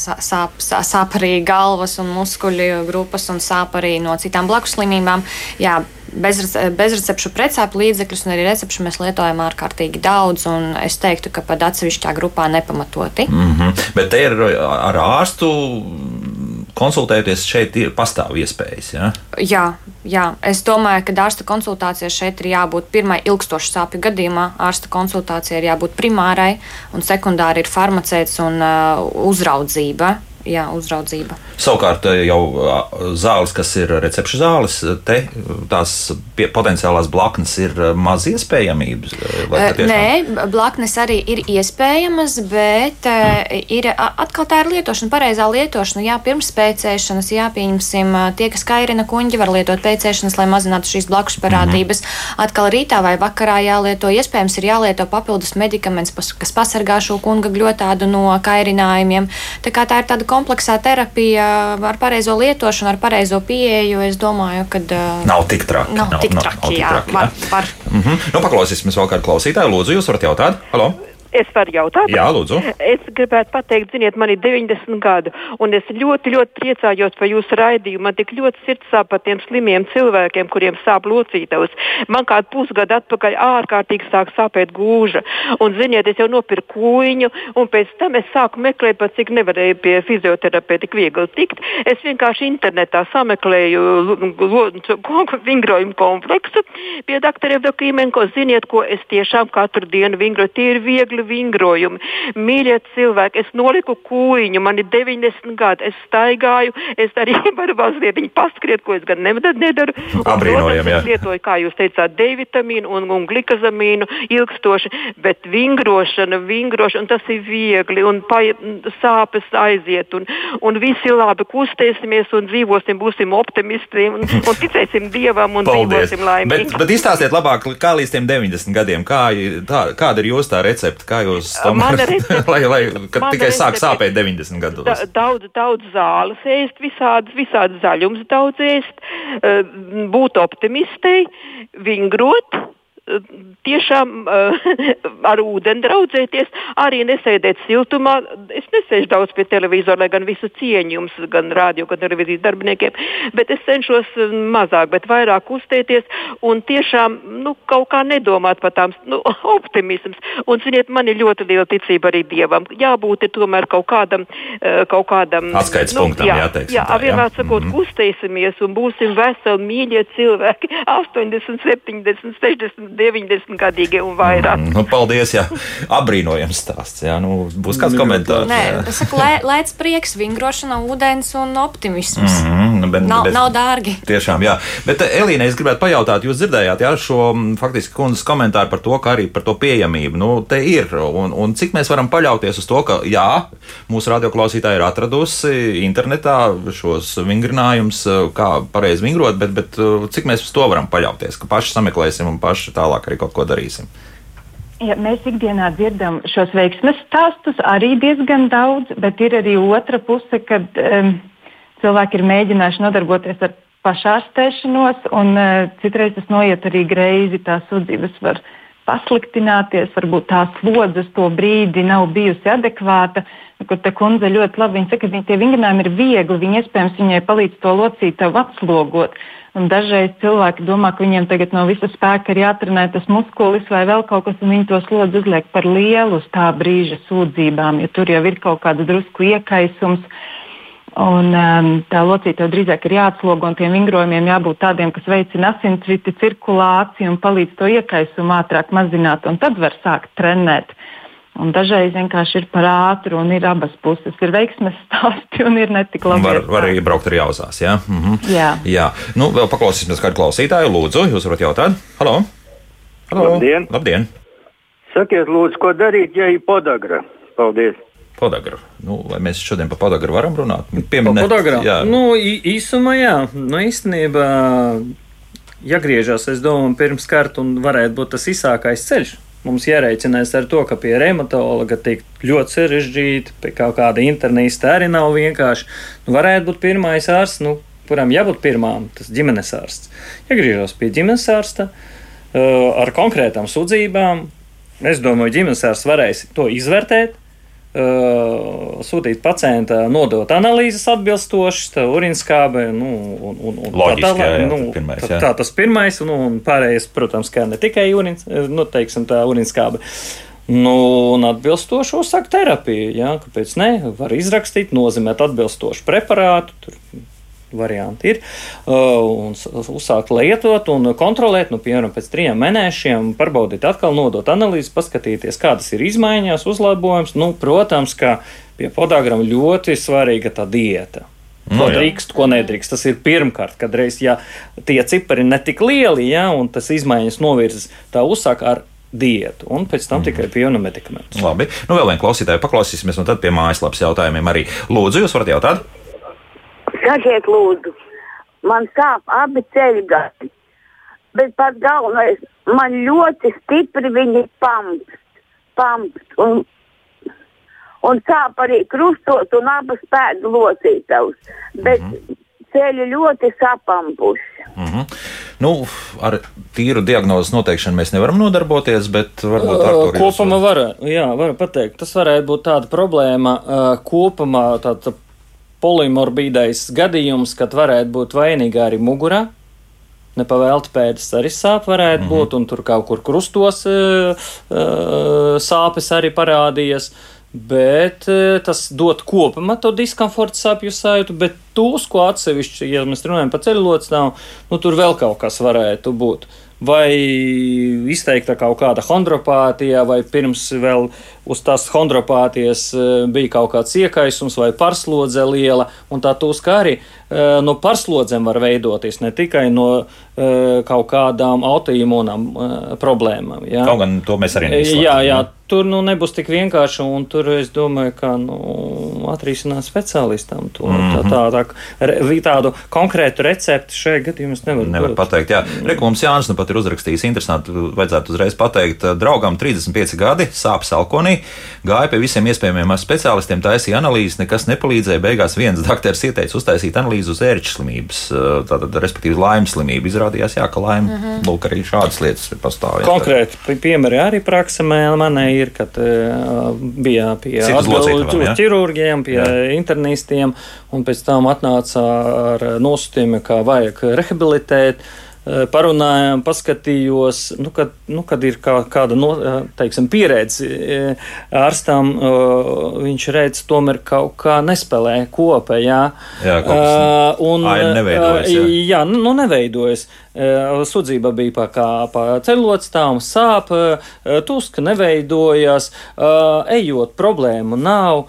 sāp, sāp arī galvas un muskuļu grupas un sāp arī no citām blakus slimībām. Jā, bezrecepšu precēpu līdzekļus un arī recepšu mēs lietojam ārkārtīgi daudz, un es teiktu, ka pat atsevišķā grupā nepamatoti. Mm -hmm. Bet te ir ar ārstu konsultēties šeit ir pastāv iespējas. Ja? Jā, jā, es domāju, ka ārsta konsultācijai šeit ir jābūt pirmai ilgstošu sāpju gadījumā. Ārsta konsultācijai ir jābūt primārai, un sekundāri ir farmaceits un uh, uzraudzība jā, uzraudzība. Savukārt, eh, jau zāles, kas ir recepšu zāles, te tās pie, potenciālās blaknes ir maz iespējamības. Tiešām... Nē, blaknes arī ir iespējamas, bet mm. ir atkal tā ir lietošana, pareizā lietošana. Jā, pirms pēcēšanas, jā, pieņemsim, tie, kas kairina kuņģi, var lietot pēcēšanas, lai mazinātu šīs blakus parādības. Mm -hmm. Atkal rītā vai vakarā jālieto, iespējams, ir jālieto papildus medikaments, kas pasargā šo kunga gļotādu no kairinājumiem. Tā kā tā ir tāda kompleksā terapija ar pareizo lietošanu, ar pareizo pieeju, es domāju, ka. Nav tik traki. Nav, nav tik traki, nav, nav jā. Tik traki, var, jā. var. Mm -hmm. Nu, paklausīsimies vēl kādu klausītāju. Lūdzu, jūs varat jautāt? Halo! Es varu jautāt? Jā, lūdzu. Es gribētu pateikt, ziniet, man ir 90 gadu, un es ļoti, ļoti priecājos par jūsu raidījumu. Man tik ļoti sirds sāp par tiem slimiem cilvēkiem, kuriem sāp locītavas. Man kādu pusgadu atpakaļ ārkārtīgi sāk sāpēt gūža. Un, ziniet, es jau nopirku kūņu, un pēc tam es sāku meklēt, pat cik nevarēju pie fizioterapeita tik viegli tikt. Es vienkārši internetā sameklēju vingrojumu kompleksu pie doktoriem Dokīmenko. Ziniet, ko es tiešām katru dienu vingroju. Tie ir viegli vingrojumi. Mīļie cilvēki, es noliku kūjiņu, man ir 90 gadi, es staigāju, es arī varu mazliet paskriet, ko es gan nedaru. Apbrīnojam, jā. Es lietoju, kā jūs teicāt, D vitamīnu un, un glikazamīnu ilgstoši, bet vingrošana, vingrošana, tas ir viegli un pa, sāpes aiziet un, un visi labi kustēsimies un dzīvosim, būsim optimisti un, un ticēsim Dievam un Paldies. dzīvosim laimīgi. Bet, bet izstāstiet labāk, kā līdz tiem 90 gadiem, kā, tā, kāda ir jūsu tā recepte? Kā jūs tam redzat? lai, lai tikai sāk sāpēt 90 gados. Da, daudz, daudz zāles ēst, visādas, visādas zaļums daudz ēst, būt optimistei, vingrot tiešām uh, ar ūdeni draudzēties, arī nesēdēt siltumā. Es nesēžu daudz pie televizora, lai gan visu cieņu jums, gan radio, gan televīzijas darbiniekiem, bet es cenšos eh, mazāk, bet vairāk uztēties un tiešām nu, kaut kā nedomāt par tām nu, optimisms. Un, ziniet, man ir ļoti liela ticība arī Dievam. Jābūt tomēr kaut kādam, uh, kaut kādam atskaites nu, punktam, jā, jāteiks. Jā, tā, vienmēr jā. sakot, mm -hmm. kustēsimies un būsim veseli, mīļie cilvēki, 80, 70, 60 90 gadīgi un vairāk. Mm, nu, paldies, jā. Apbrīnojams stāsts. Jā. Nu, būs kāds komentārs. Nē, es saku, lē, lēc prieks, vingrošana, ūdens un optimisms. Mm -hmm, bet, nav, bet, nav dārgi. Tiešām, jā. Bet, eh, Elīna, es gribētu pajautāt, jūs dzirdējāt jā, šo mm, faktiski kundzes komentāru par to, ka arī par to pieejamību. Nu, te ir, un, un cik mēs varam paļauties uz to, ka, jā, mūsu radioklausītāji ir atradusi internetā šos vingrinājumus, kā pareizi vingrot, bet, bet eh, cik mēs uz to varam paļauties, ka paši sameklēsim un paši tā tālāk arī kaut ko darīsim. Ja, mēs ikdienā dzirdam šos veiksmes stāstus arī diezgan daudz, bet ir arī otra puse, kad um, cilvēki ir mēģinājuši nodarboties ar pašārstēšanos, un uh, citreiz tas noiet arī greizi. Tās sudzības var pasliktināties, varbūt tā slodze uz to brīdi nav bijusi adekvāta. Kur te kundze ļoti labi viņa saka, ka tie vingrinājumi ir viegli, viņi iespējams viņai palīdz to locītavu atslogot. Un dažreiz cilvēki domā, ka viņiem tagad no visa spēka ir jātrenē tas muskulis vai vēl kaut kas, un viņi to slodzi uzliek par lielu uz tā brīža sūdzībām, jo tur jau ir kaut kāds drusku iekaisums. Un, um, tā locītava drīzāk ir jāatslogo, un tiem vingrojumiem jābūt tādiem, kas veicina asinsriti, cirkulāciju un palīdz to iekaisumu ātrāk mazināt, un tad var sākt trenēt. Un dažreiz vienkārši ir par ātru, un ir abas puses. Ir veiksmes stāsti, un ir netik labi. Var, var arī braukt ar jauzās, jā? Mhm. Jā. jā. Nu, vēl paklausīsimies kādu klausītāju. Lūdzu, jūs varat jautāt? Halo! Halo. Labdien! Labdien! Sakiet, lūdzu, ko darīt, ja ir podagra? Paldies! Podagra. Nu, vai mēs šodien par podagra varam runāt? Pieminēt, podagra. Jā. Nu, īsumā, jā. Nu, īstenībā, ja griežas, es domāju, pirms kārta un varētu būt tas īsākais ceļš. Mums jārēķinās ar to, ka pie reumatologa tiek ļoti sarežģīti, pie kaut kāda internīsta arī nav vienkārši. Nu, varētu būt pirmais ārsts, nu, kuram jābūt pirmām, tas ģimenes ārsts. Ja griežos pie ģimenes ārsta uh, ar konkrētām sūdzībām, es domāju, ģimenes ārsts varēs to izvērtēt sūtīt pacienta, nodot analīzes atbilstošas, urinskābe, nu, un, un, un Loģiski, tā tālāk. Nu, pirmais, tā, tā tas pirmais, un, un pārējais, protams, kā ne tikai urins, nu, teiksim, tā urinskābe. Nu, un atbilstoši uzsākt terapiju. Jā, kāpēc ne? Var izrakstīt, nozīmēt atbilstošu preparātu. Tur varianti ir, uh, un uzsākt lietot un kontrolēt, nu, piemēram, pēc trim mēnešiem, pārbaudīt, atkal nodot analīzi, paskatīties, kādas ir izmaiņas, uzlabojums. Nu, protams, ka pie podagram ļoti svarīga tā diēta. Ko no, drīkst, ko nedrīkst. Tas ir pirmkārt, kad reiz, ja tie cipari ir netik lieli, ja, un tas izmaiņas novirzas, tā uzsāk ar diētu, un pēc tam mm. tikai piena medikamentus. Labi, nu vēl vienu klausītāju paklausīsimies, un tad pie mājaslapas jautājumiem arī. Lūdzu, jūs varat jautāt? Sakiet, lūdzu, man sāp abi ceļu gadi, bet pats galvenais, man ļoti stipri viņi pampt, pampt un, un sāp arī krustot un abas pēdu locītavas, bet mm -hmm. ceļi ļoti sapampuši. Mm -hmm. Nu, ar tīru diagnozi noteikšanu mēs nevaram nodarboties, bet varbūt ar to kopumā var, jā, var pateikt. Tas varētu būt tāda problēma kopumā, tāda polimorbīdais gadījums, kad varētu būt vainīga arī mugurā. Nepavēlti pēdas arī sāp varētu mm -hmm. būt, un tur kaut kur krustos uh, uh, sāpes arī parādījies. Bet uh, tas dod kopumā to diskomforta sāpju sajūtu, bet tūs, ko atsevišķi, ja mēs runājam par ceļotājiem, nu tur vēl kaut kas varētu būt. Vai izteikta kaut kāda chondropātija, vai pirms vēl uz tās chondropātijas bija kaut kāds iekaisums vai parslodze liela, un tā tūs kā arī no nu, parslodzēm var veidoties ne tikai no kaut kādām autoimūnām problēmām. Jā. Kaut gan to mēs arī nezinām. Jā, jā, tur nu, nebūs tik vienkārši, un tur es domāju, ka nu, atrisināt speciālistam to mm -hmm. tā, tā, tā, tādu konkrētu recepti šajā gadījumā es nevaru. Nevar dot. pateikt, jā. Mm. Reklams Jānis nu pat ir uzrakstījis interesanti, vajadzētu uzreiz pateikt, draugam 35 gadi, sāpes alkonī, gāja pie visiem iespējamiem speciālistiem, taisīja analīzes, nekas nepalīdzēja, beigās viens dakteris ieteica uztaisīt analīzi uz ērču slimības, tātad, respektīvi, laimes slimību. Izrādījās, jā, ka laime, mm -hmm. lūk, arī šādas lietas pastāv. Konkrēti piemēri arī praksē manai ir, kad uh, bija pie atbildības ķirurģiem, pie jā. internistiem, un pēc tam atnāca ar nosūtījumu, kā vajag rehabilitēt. Eh, parunājām, paskatījos, nu, kad, nu, kad ir kā, kāda no, eh, teiksim, pieredze eh, ārstam, viņš redz, tomēr kaut kā nespēlē kopā. Jā, jā uh, un neveidojas. Jā, jā nu, nu, neveidojas. Sudzība bija pa, kā, pa ceļotstām, sāp, tuska neveidojas, ejot problēmu nav,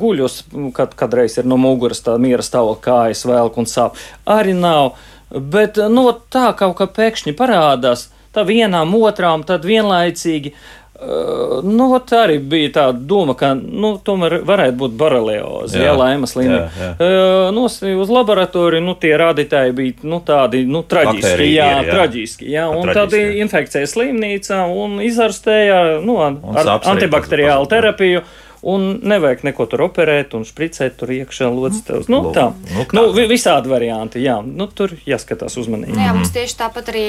guļus, kad, kadreiz ir no muguras tā miera stāvokļa kājas velk un sāp, arī nav. Bet no nu, tā kaut kā pēkšņi parādās, tā vienām, otrām, tad vienlaicīgi. Uh, nu, tā arī bija tā doma, ka nu, tomēr varētu būt borelioze, ja laimas līnija. Uh, nu, uz laboratoriju nu, tie rādītāji bija nu, tādi nu, traģiski. Jā, ir, jā. traģiski jā. Un tad infekcija slimnīcā un izārstēja nu, ar, ar antibakteriālu terapiju. Un nevajag neko tur operēt un spricēt tur iekšā locītājus. Nu, Nu, tā. nu? Nu, vi- visādi varianti, jā. Nu, tur jāskatās uzmanīgi. Jā, mums tieši tāpat arī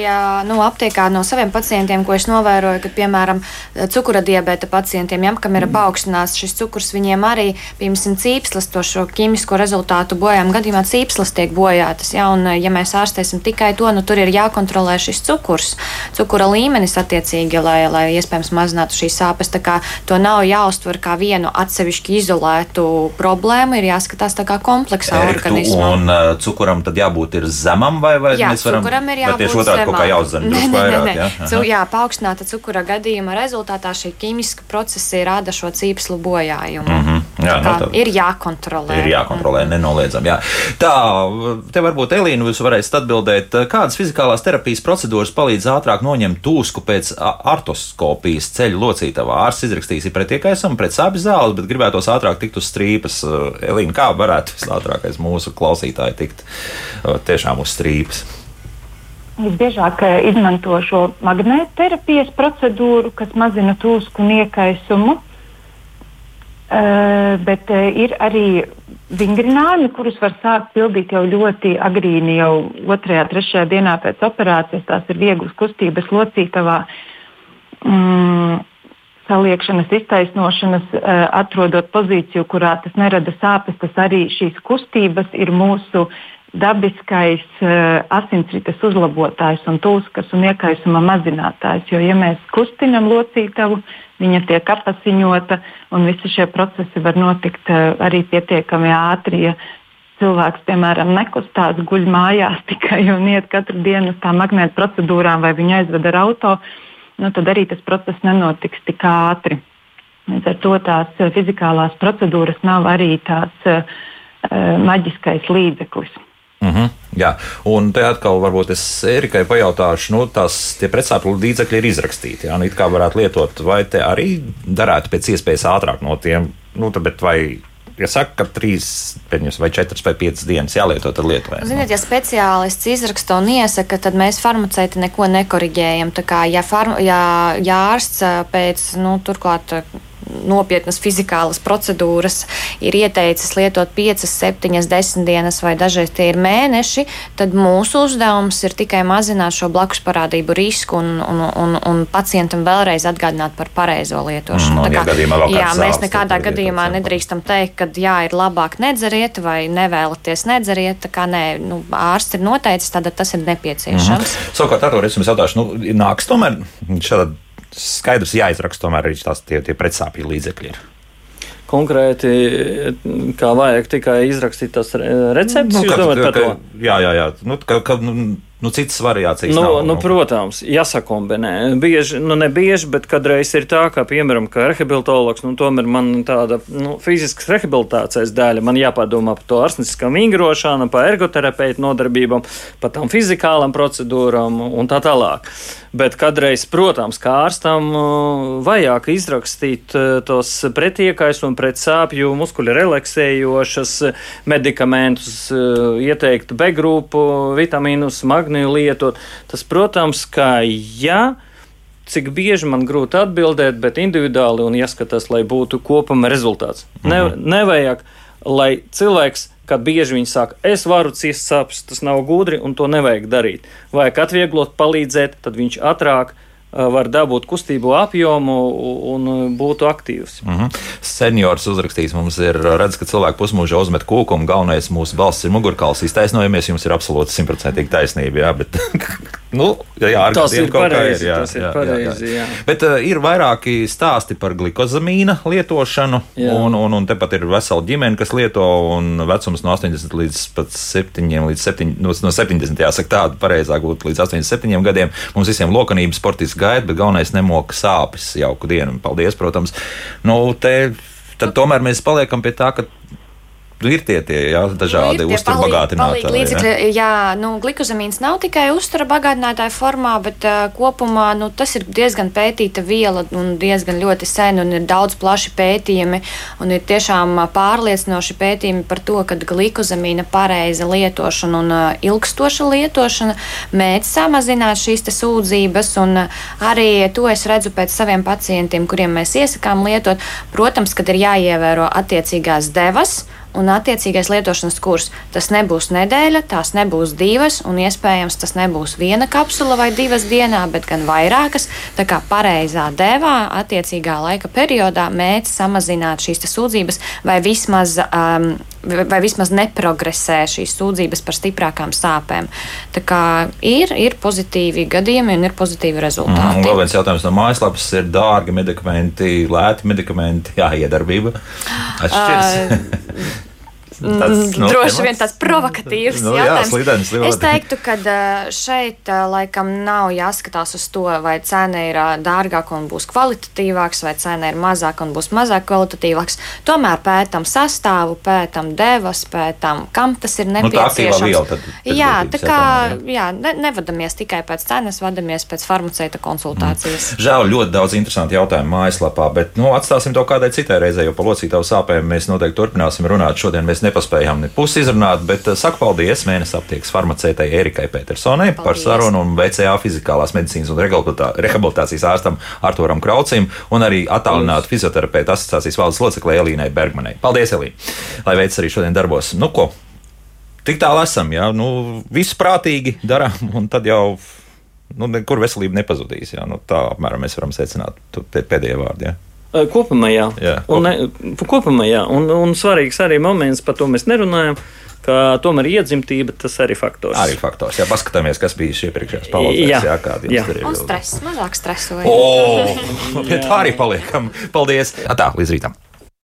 nu, aptiekā no saviem pacientiem, ko es novēroju, ka, piemēram, cukura diabēta pacientiem, ja, kam ir paaugstināts šis cukurs, viņiem arī, piemēram, cīpslas, to šo ķīmisko rezultātu bojājuma gadījumā cīpslas tiek bojātas. Ja, un, ja mēs ārstēsim tikai to, nu, tur ir jākontrolē šis cukurs, cukura līmenis attiecīgi, lai, lai iespējams mazinātu šīs sāpes. Tā kā to nav jāuztver kā vienu atsevišķi izolētu problēmu, ir jāskatās tā kā kompleksā Eriktu, organismā. un uh, cukuram tad jābūt ir zemam, vai, vai Jā, mēs varam cukuram ir jābūt tieši otrādi kaut kā jāuzzem Nē, nē, nē, nē. jā? Aha. jā, paaugstināta cukura gadījumā rezultātā šī ķīmiska procesa rada šo cīpslu bojājumu. Mhm. Jā, Tā nu, tā- ir jākontrolē. Ir jākontrolē, nenoliedzami. Jā. Tā, te varbūt Elīna, jūs varēsiet atbildēt, kādas fizikālās terapijas procedūras palīdz ātrāk noņemt tūsku pēc artoskopijas ceļu locītavā. Ārsts izrakstījis ir pretiekaisam, pret sāpju zāles, bet gribētos ātrāk tikt uz strīpas. Elīna, kā varētu vislātrākais mūsu klausītāji tikt tiešām uz strīpas? Visbiežāk eh, izmanto šo magnētterapijas procedūru, kas mazina tūsku un iekaisumu. Uh, bet uh, ir arī vingrinājumi, kurus var sākt pildīt jau ļoti agrīni, jau otrajā, trešajā dienā pēc operācijas. Tās ir vieglas kustības locītavā, mm, saliekšanas, iztaisnošanas, uh, atrodot pozīciju, kurā tas nerada sāpes. Tas arī šīs kustības ir mūsu dabiskais uh, asinsrites uzlabotājs un tūskas un iekaisuma mazinātājs. Jo, ja mēs kustinam locītavu, viņa tiek apasiņota un visi šie procesi var notikt uh, arī pietiekami ātri. Ja cilvēks, piemēram, nekustās, guļ mājās tikai un iet katru dienu uz tām magnēta procedūrām vai viņu aizved ar auto, nu, tad arī tas process nenotiks tik ātri. Līdz ar to tās uh, fizikālās procedūras nav arī tāds uh, maģiskais līdzeklis. Mm -hmm, jā, un te atkal varbūt es Erikai pajautāšu, nu, tās pretsāpju līdzekļi ir izrakstīti. Jā, nu, it kā varētu lietot, vai te arī darētu pēc iespējas ātrāk no tiem, nu, tad, bet vai, ja saka, ka trīs, pieņems, vai četras vai piecas dienas jālieto, tad lietojam. Ziniet, ja speciālists izraksta un iesaka, tad mēs farmaceiti neko nekoriģējam. Tā kā, ja, farma, ja, ja ārsts ā, pēc, nu, turklāt nopietnas fizikālas procedūras ir ieteicis lietot 5, 7, 10 dienas vai dažreiz tie ir mēneši, tad mūsu uzdevums ir tikai mazināt šo blakus parādību risku un, un, un, un pacientam vēlreiz atgādināt par pareizo lietošanu. Mm, gadījumā vēl jā, mēs nekādā gadījumā nedrīkstam teikt, ka jā, ir labāk nedzeriet vai nevēlaties nedzeriet. Tā kā nē, nu, ārsts ir noteicis, tad tas ir nepieciešams. Mm -hmm. Savukārt, Artur, es jums jautāšu, nu, nāks tomēr šāda skaidrs jāizraksta tomēr arī tās tie, tie pretsāpju līdzekļi. Ir. Konkrēti, kā vajag tikai izrakstīt tās re- receptes, Nu, jūs ka- domājat ka- par to? ka- Jā, jā, jā. Nu, ka, ka, nu, nu, citas variācijas. Nu, nav, nu, protams, jāsakombinē. Bieži, nu, ne bieži, bet kādreiz ir tā, ka, piemēram, kā rehabilitologs, nu, tomēr man tāda nu, fiziskas rehabilitācijas daļa, man jāpadomā par to ārstnieciskām vingrošanu, par ergoterapeitu nodarbībām, par tām fizikālām procedūrām un tā tālāk. Bet kādreiz, protams, kā ārstam uh, vajag izrakstīt uh, tos pretiekais un pret sāpju muskuļu relaksējošas uh, medikamentus, ieteikt B grupu, vitamīnus, magniju lietot. Tas, protams, ka jā. Cik bieži man grūti atbildēt, bet individuāli un jāskatās, lai būtu kopuma rezultāts. Ne, nevajag, lai cilvēks, kā bieži viņi saka, es varu ciest sāpes, tas nav gudri un to nevajag darīt. Vajag atvieglot, palīdzēt, tad viņš ātrāk uh, var dabūt kustību apjomu un uh, būtu aktīvs. Mm -hmm. Seniors uzrakstījis mums, ir redz, ka cilvēki pusmūžā uzmet kūku, un galvenais mūsu balss ir mugurkauls. Iztaisnojamies, jums ir absolūti simtprocentīgi taisnība. Jā, bet, nu, jā, jā, ar Tas ir pareizi, jā, tas ir jā, jā, pareizi, jā. jā. Bet uh, ir vairāki stāsti par glikozamīna lietošanu, Jā. un, un, un tepat ir vesela ģimene, kas lieto, un vecums no 80 līdz pat 7, līdz 7, no, no 70, jāsaka tāda pareizāk būtu līdz 87 gadiem. Mums visiem lokanības sportists gaida, bet galvenais nemoka sāpes jauku dienu. Paldies, protams. Nu, te, tad tomēr mēs paliekam pie tā, ka ir tie, tie jā, dažādi Nu, tie uzturu palīgi- bagātinātāji. līdzekļi. Jā, nu, glikozamīns nav tikai uztura bagātinātāja formā, bet uh, kopumā nu, tas ir diezgan pētīta viela un diezgan ļoti sen, un ir daudz plaši pētījumi. Un ir tiešām pārliecinoši pētījumi par to, ka glikozamīna pareiza lietošana un uh, ilgstoša lietošana mēdz samazināt šīs sūdzības. Un, uh, arī to es redzu pēc saviem pacientiem, kuriem mēs iesakām lietot. Protams, kad ir jāievēro attiecīgās devas un attiecīgais lietošanas kurs. Tas nebūs nedēļa, tās nebūs divas, un iespējams tas nebūs viena kapsula vai divas dienā, bet gan vairākas. Tā kā pareizā devā, attiecīgā laika periodā mēģina samazināt šīs sūdzības, vai vismaz, um, vai vismaz neprogresē šīs sūdzības par stiprākām sāpēm. Tā kā ir, ir pozitīvi gadījumi un ir pozitīvi Mm, rezultāti. un vēl viens jautājums no mājaslapas ir dārgi medikamenti, lēti medikamenti, jā, iedarbība. Atšķiras. Mm, Droši vien tāds provokatīvs Nu, jā, jautājums. slidens ļoti. es teiktu, ka šeit laikam nav jāskatās uz to, vai cena ir dārgāka un būs kvalitatīvāks, vai cena ir mazāka un būs mazāk kvalitatīvāks. Tomēr pētām sastāvu, pētām devas, pētām, kam tas ir Nu, tā nepieciešams. viela tad pēc jā, tā kā jā, ne, nevadamies tikai pēc cenas, vadamies pēc farmaceita konsultācijas. Žēl, ļoti daudz interesantu jautājumu mājaslapā, bet nu, atstāsim to kādai citai reizei, jo par locītavu sāpēm mēs noteikti turpināsim runāt. Šodien mēs nepaspējām ne pusi izrunāt, bet eh, saku paldies mēnesis aptiekas farmaceitei Erikai Petersonai par Paldies. sarunu un VCA fizikālās medicīnas un rehabilitā- rehabilitācijas ārstam Arturam Kraucim un arī attālinātu fizioterapeitu asociācijas valdes loceklē Elīnai Bergmanai. Paldies, Elī! Lai veids arī šodien darbos. Nu, ko? Tik tālu esam, jā, nu, visu prātīgi darām, un tad jau nu, nekur veselība nepazudīs. Jā, nu, tā apmēram mēs varam secināt pēdējie vārdi. Jā. Kopumā jā. Jā, un, ne, kopumā jā. Un, un svarīgs arī moments, par to mēs nerunājam, ka tomēr iedzimtība tas arī faktors. Arī faktors. Jā, paskatāmies, kas bija šī iepriekšējās paudzēs. Jā, Jā, tur ir. Un stress, mazāk stresoja. O, pie tā arī paliekam. Paldies! Tā, līdz rītam!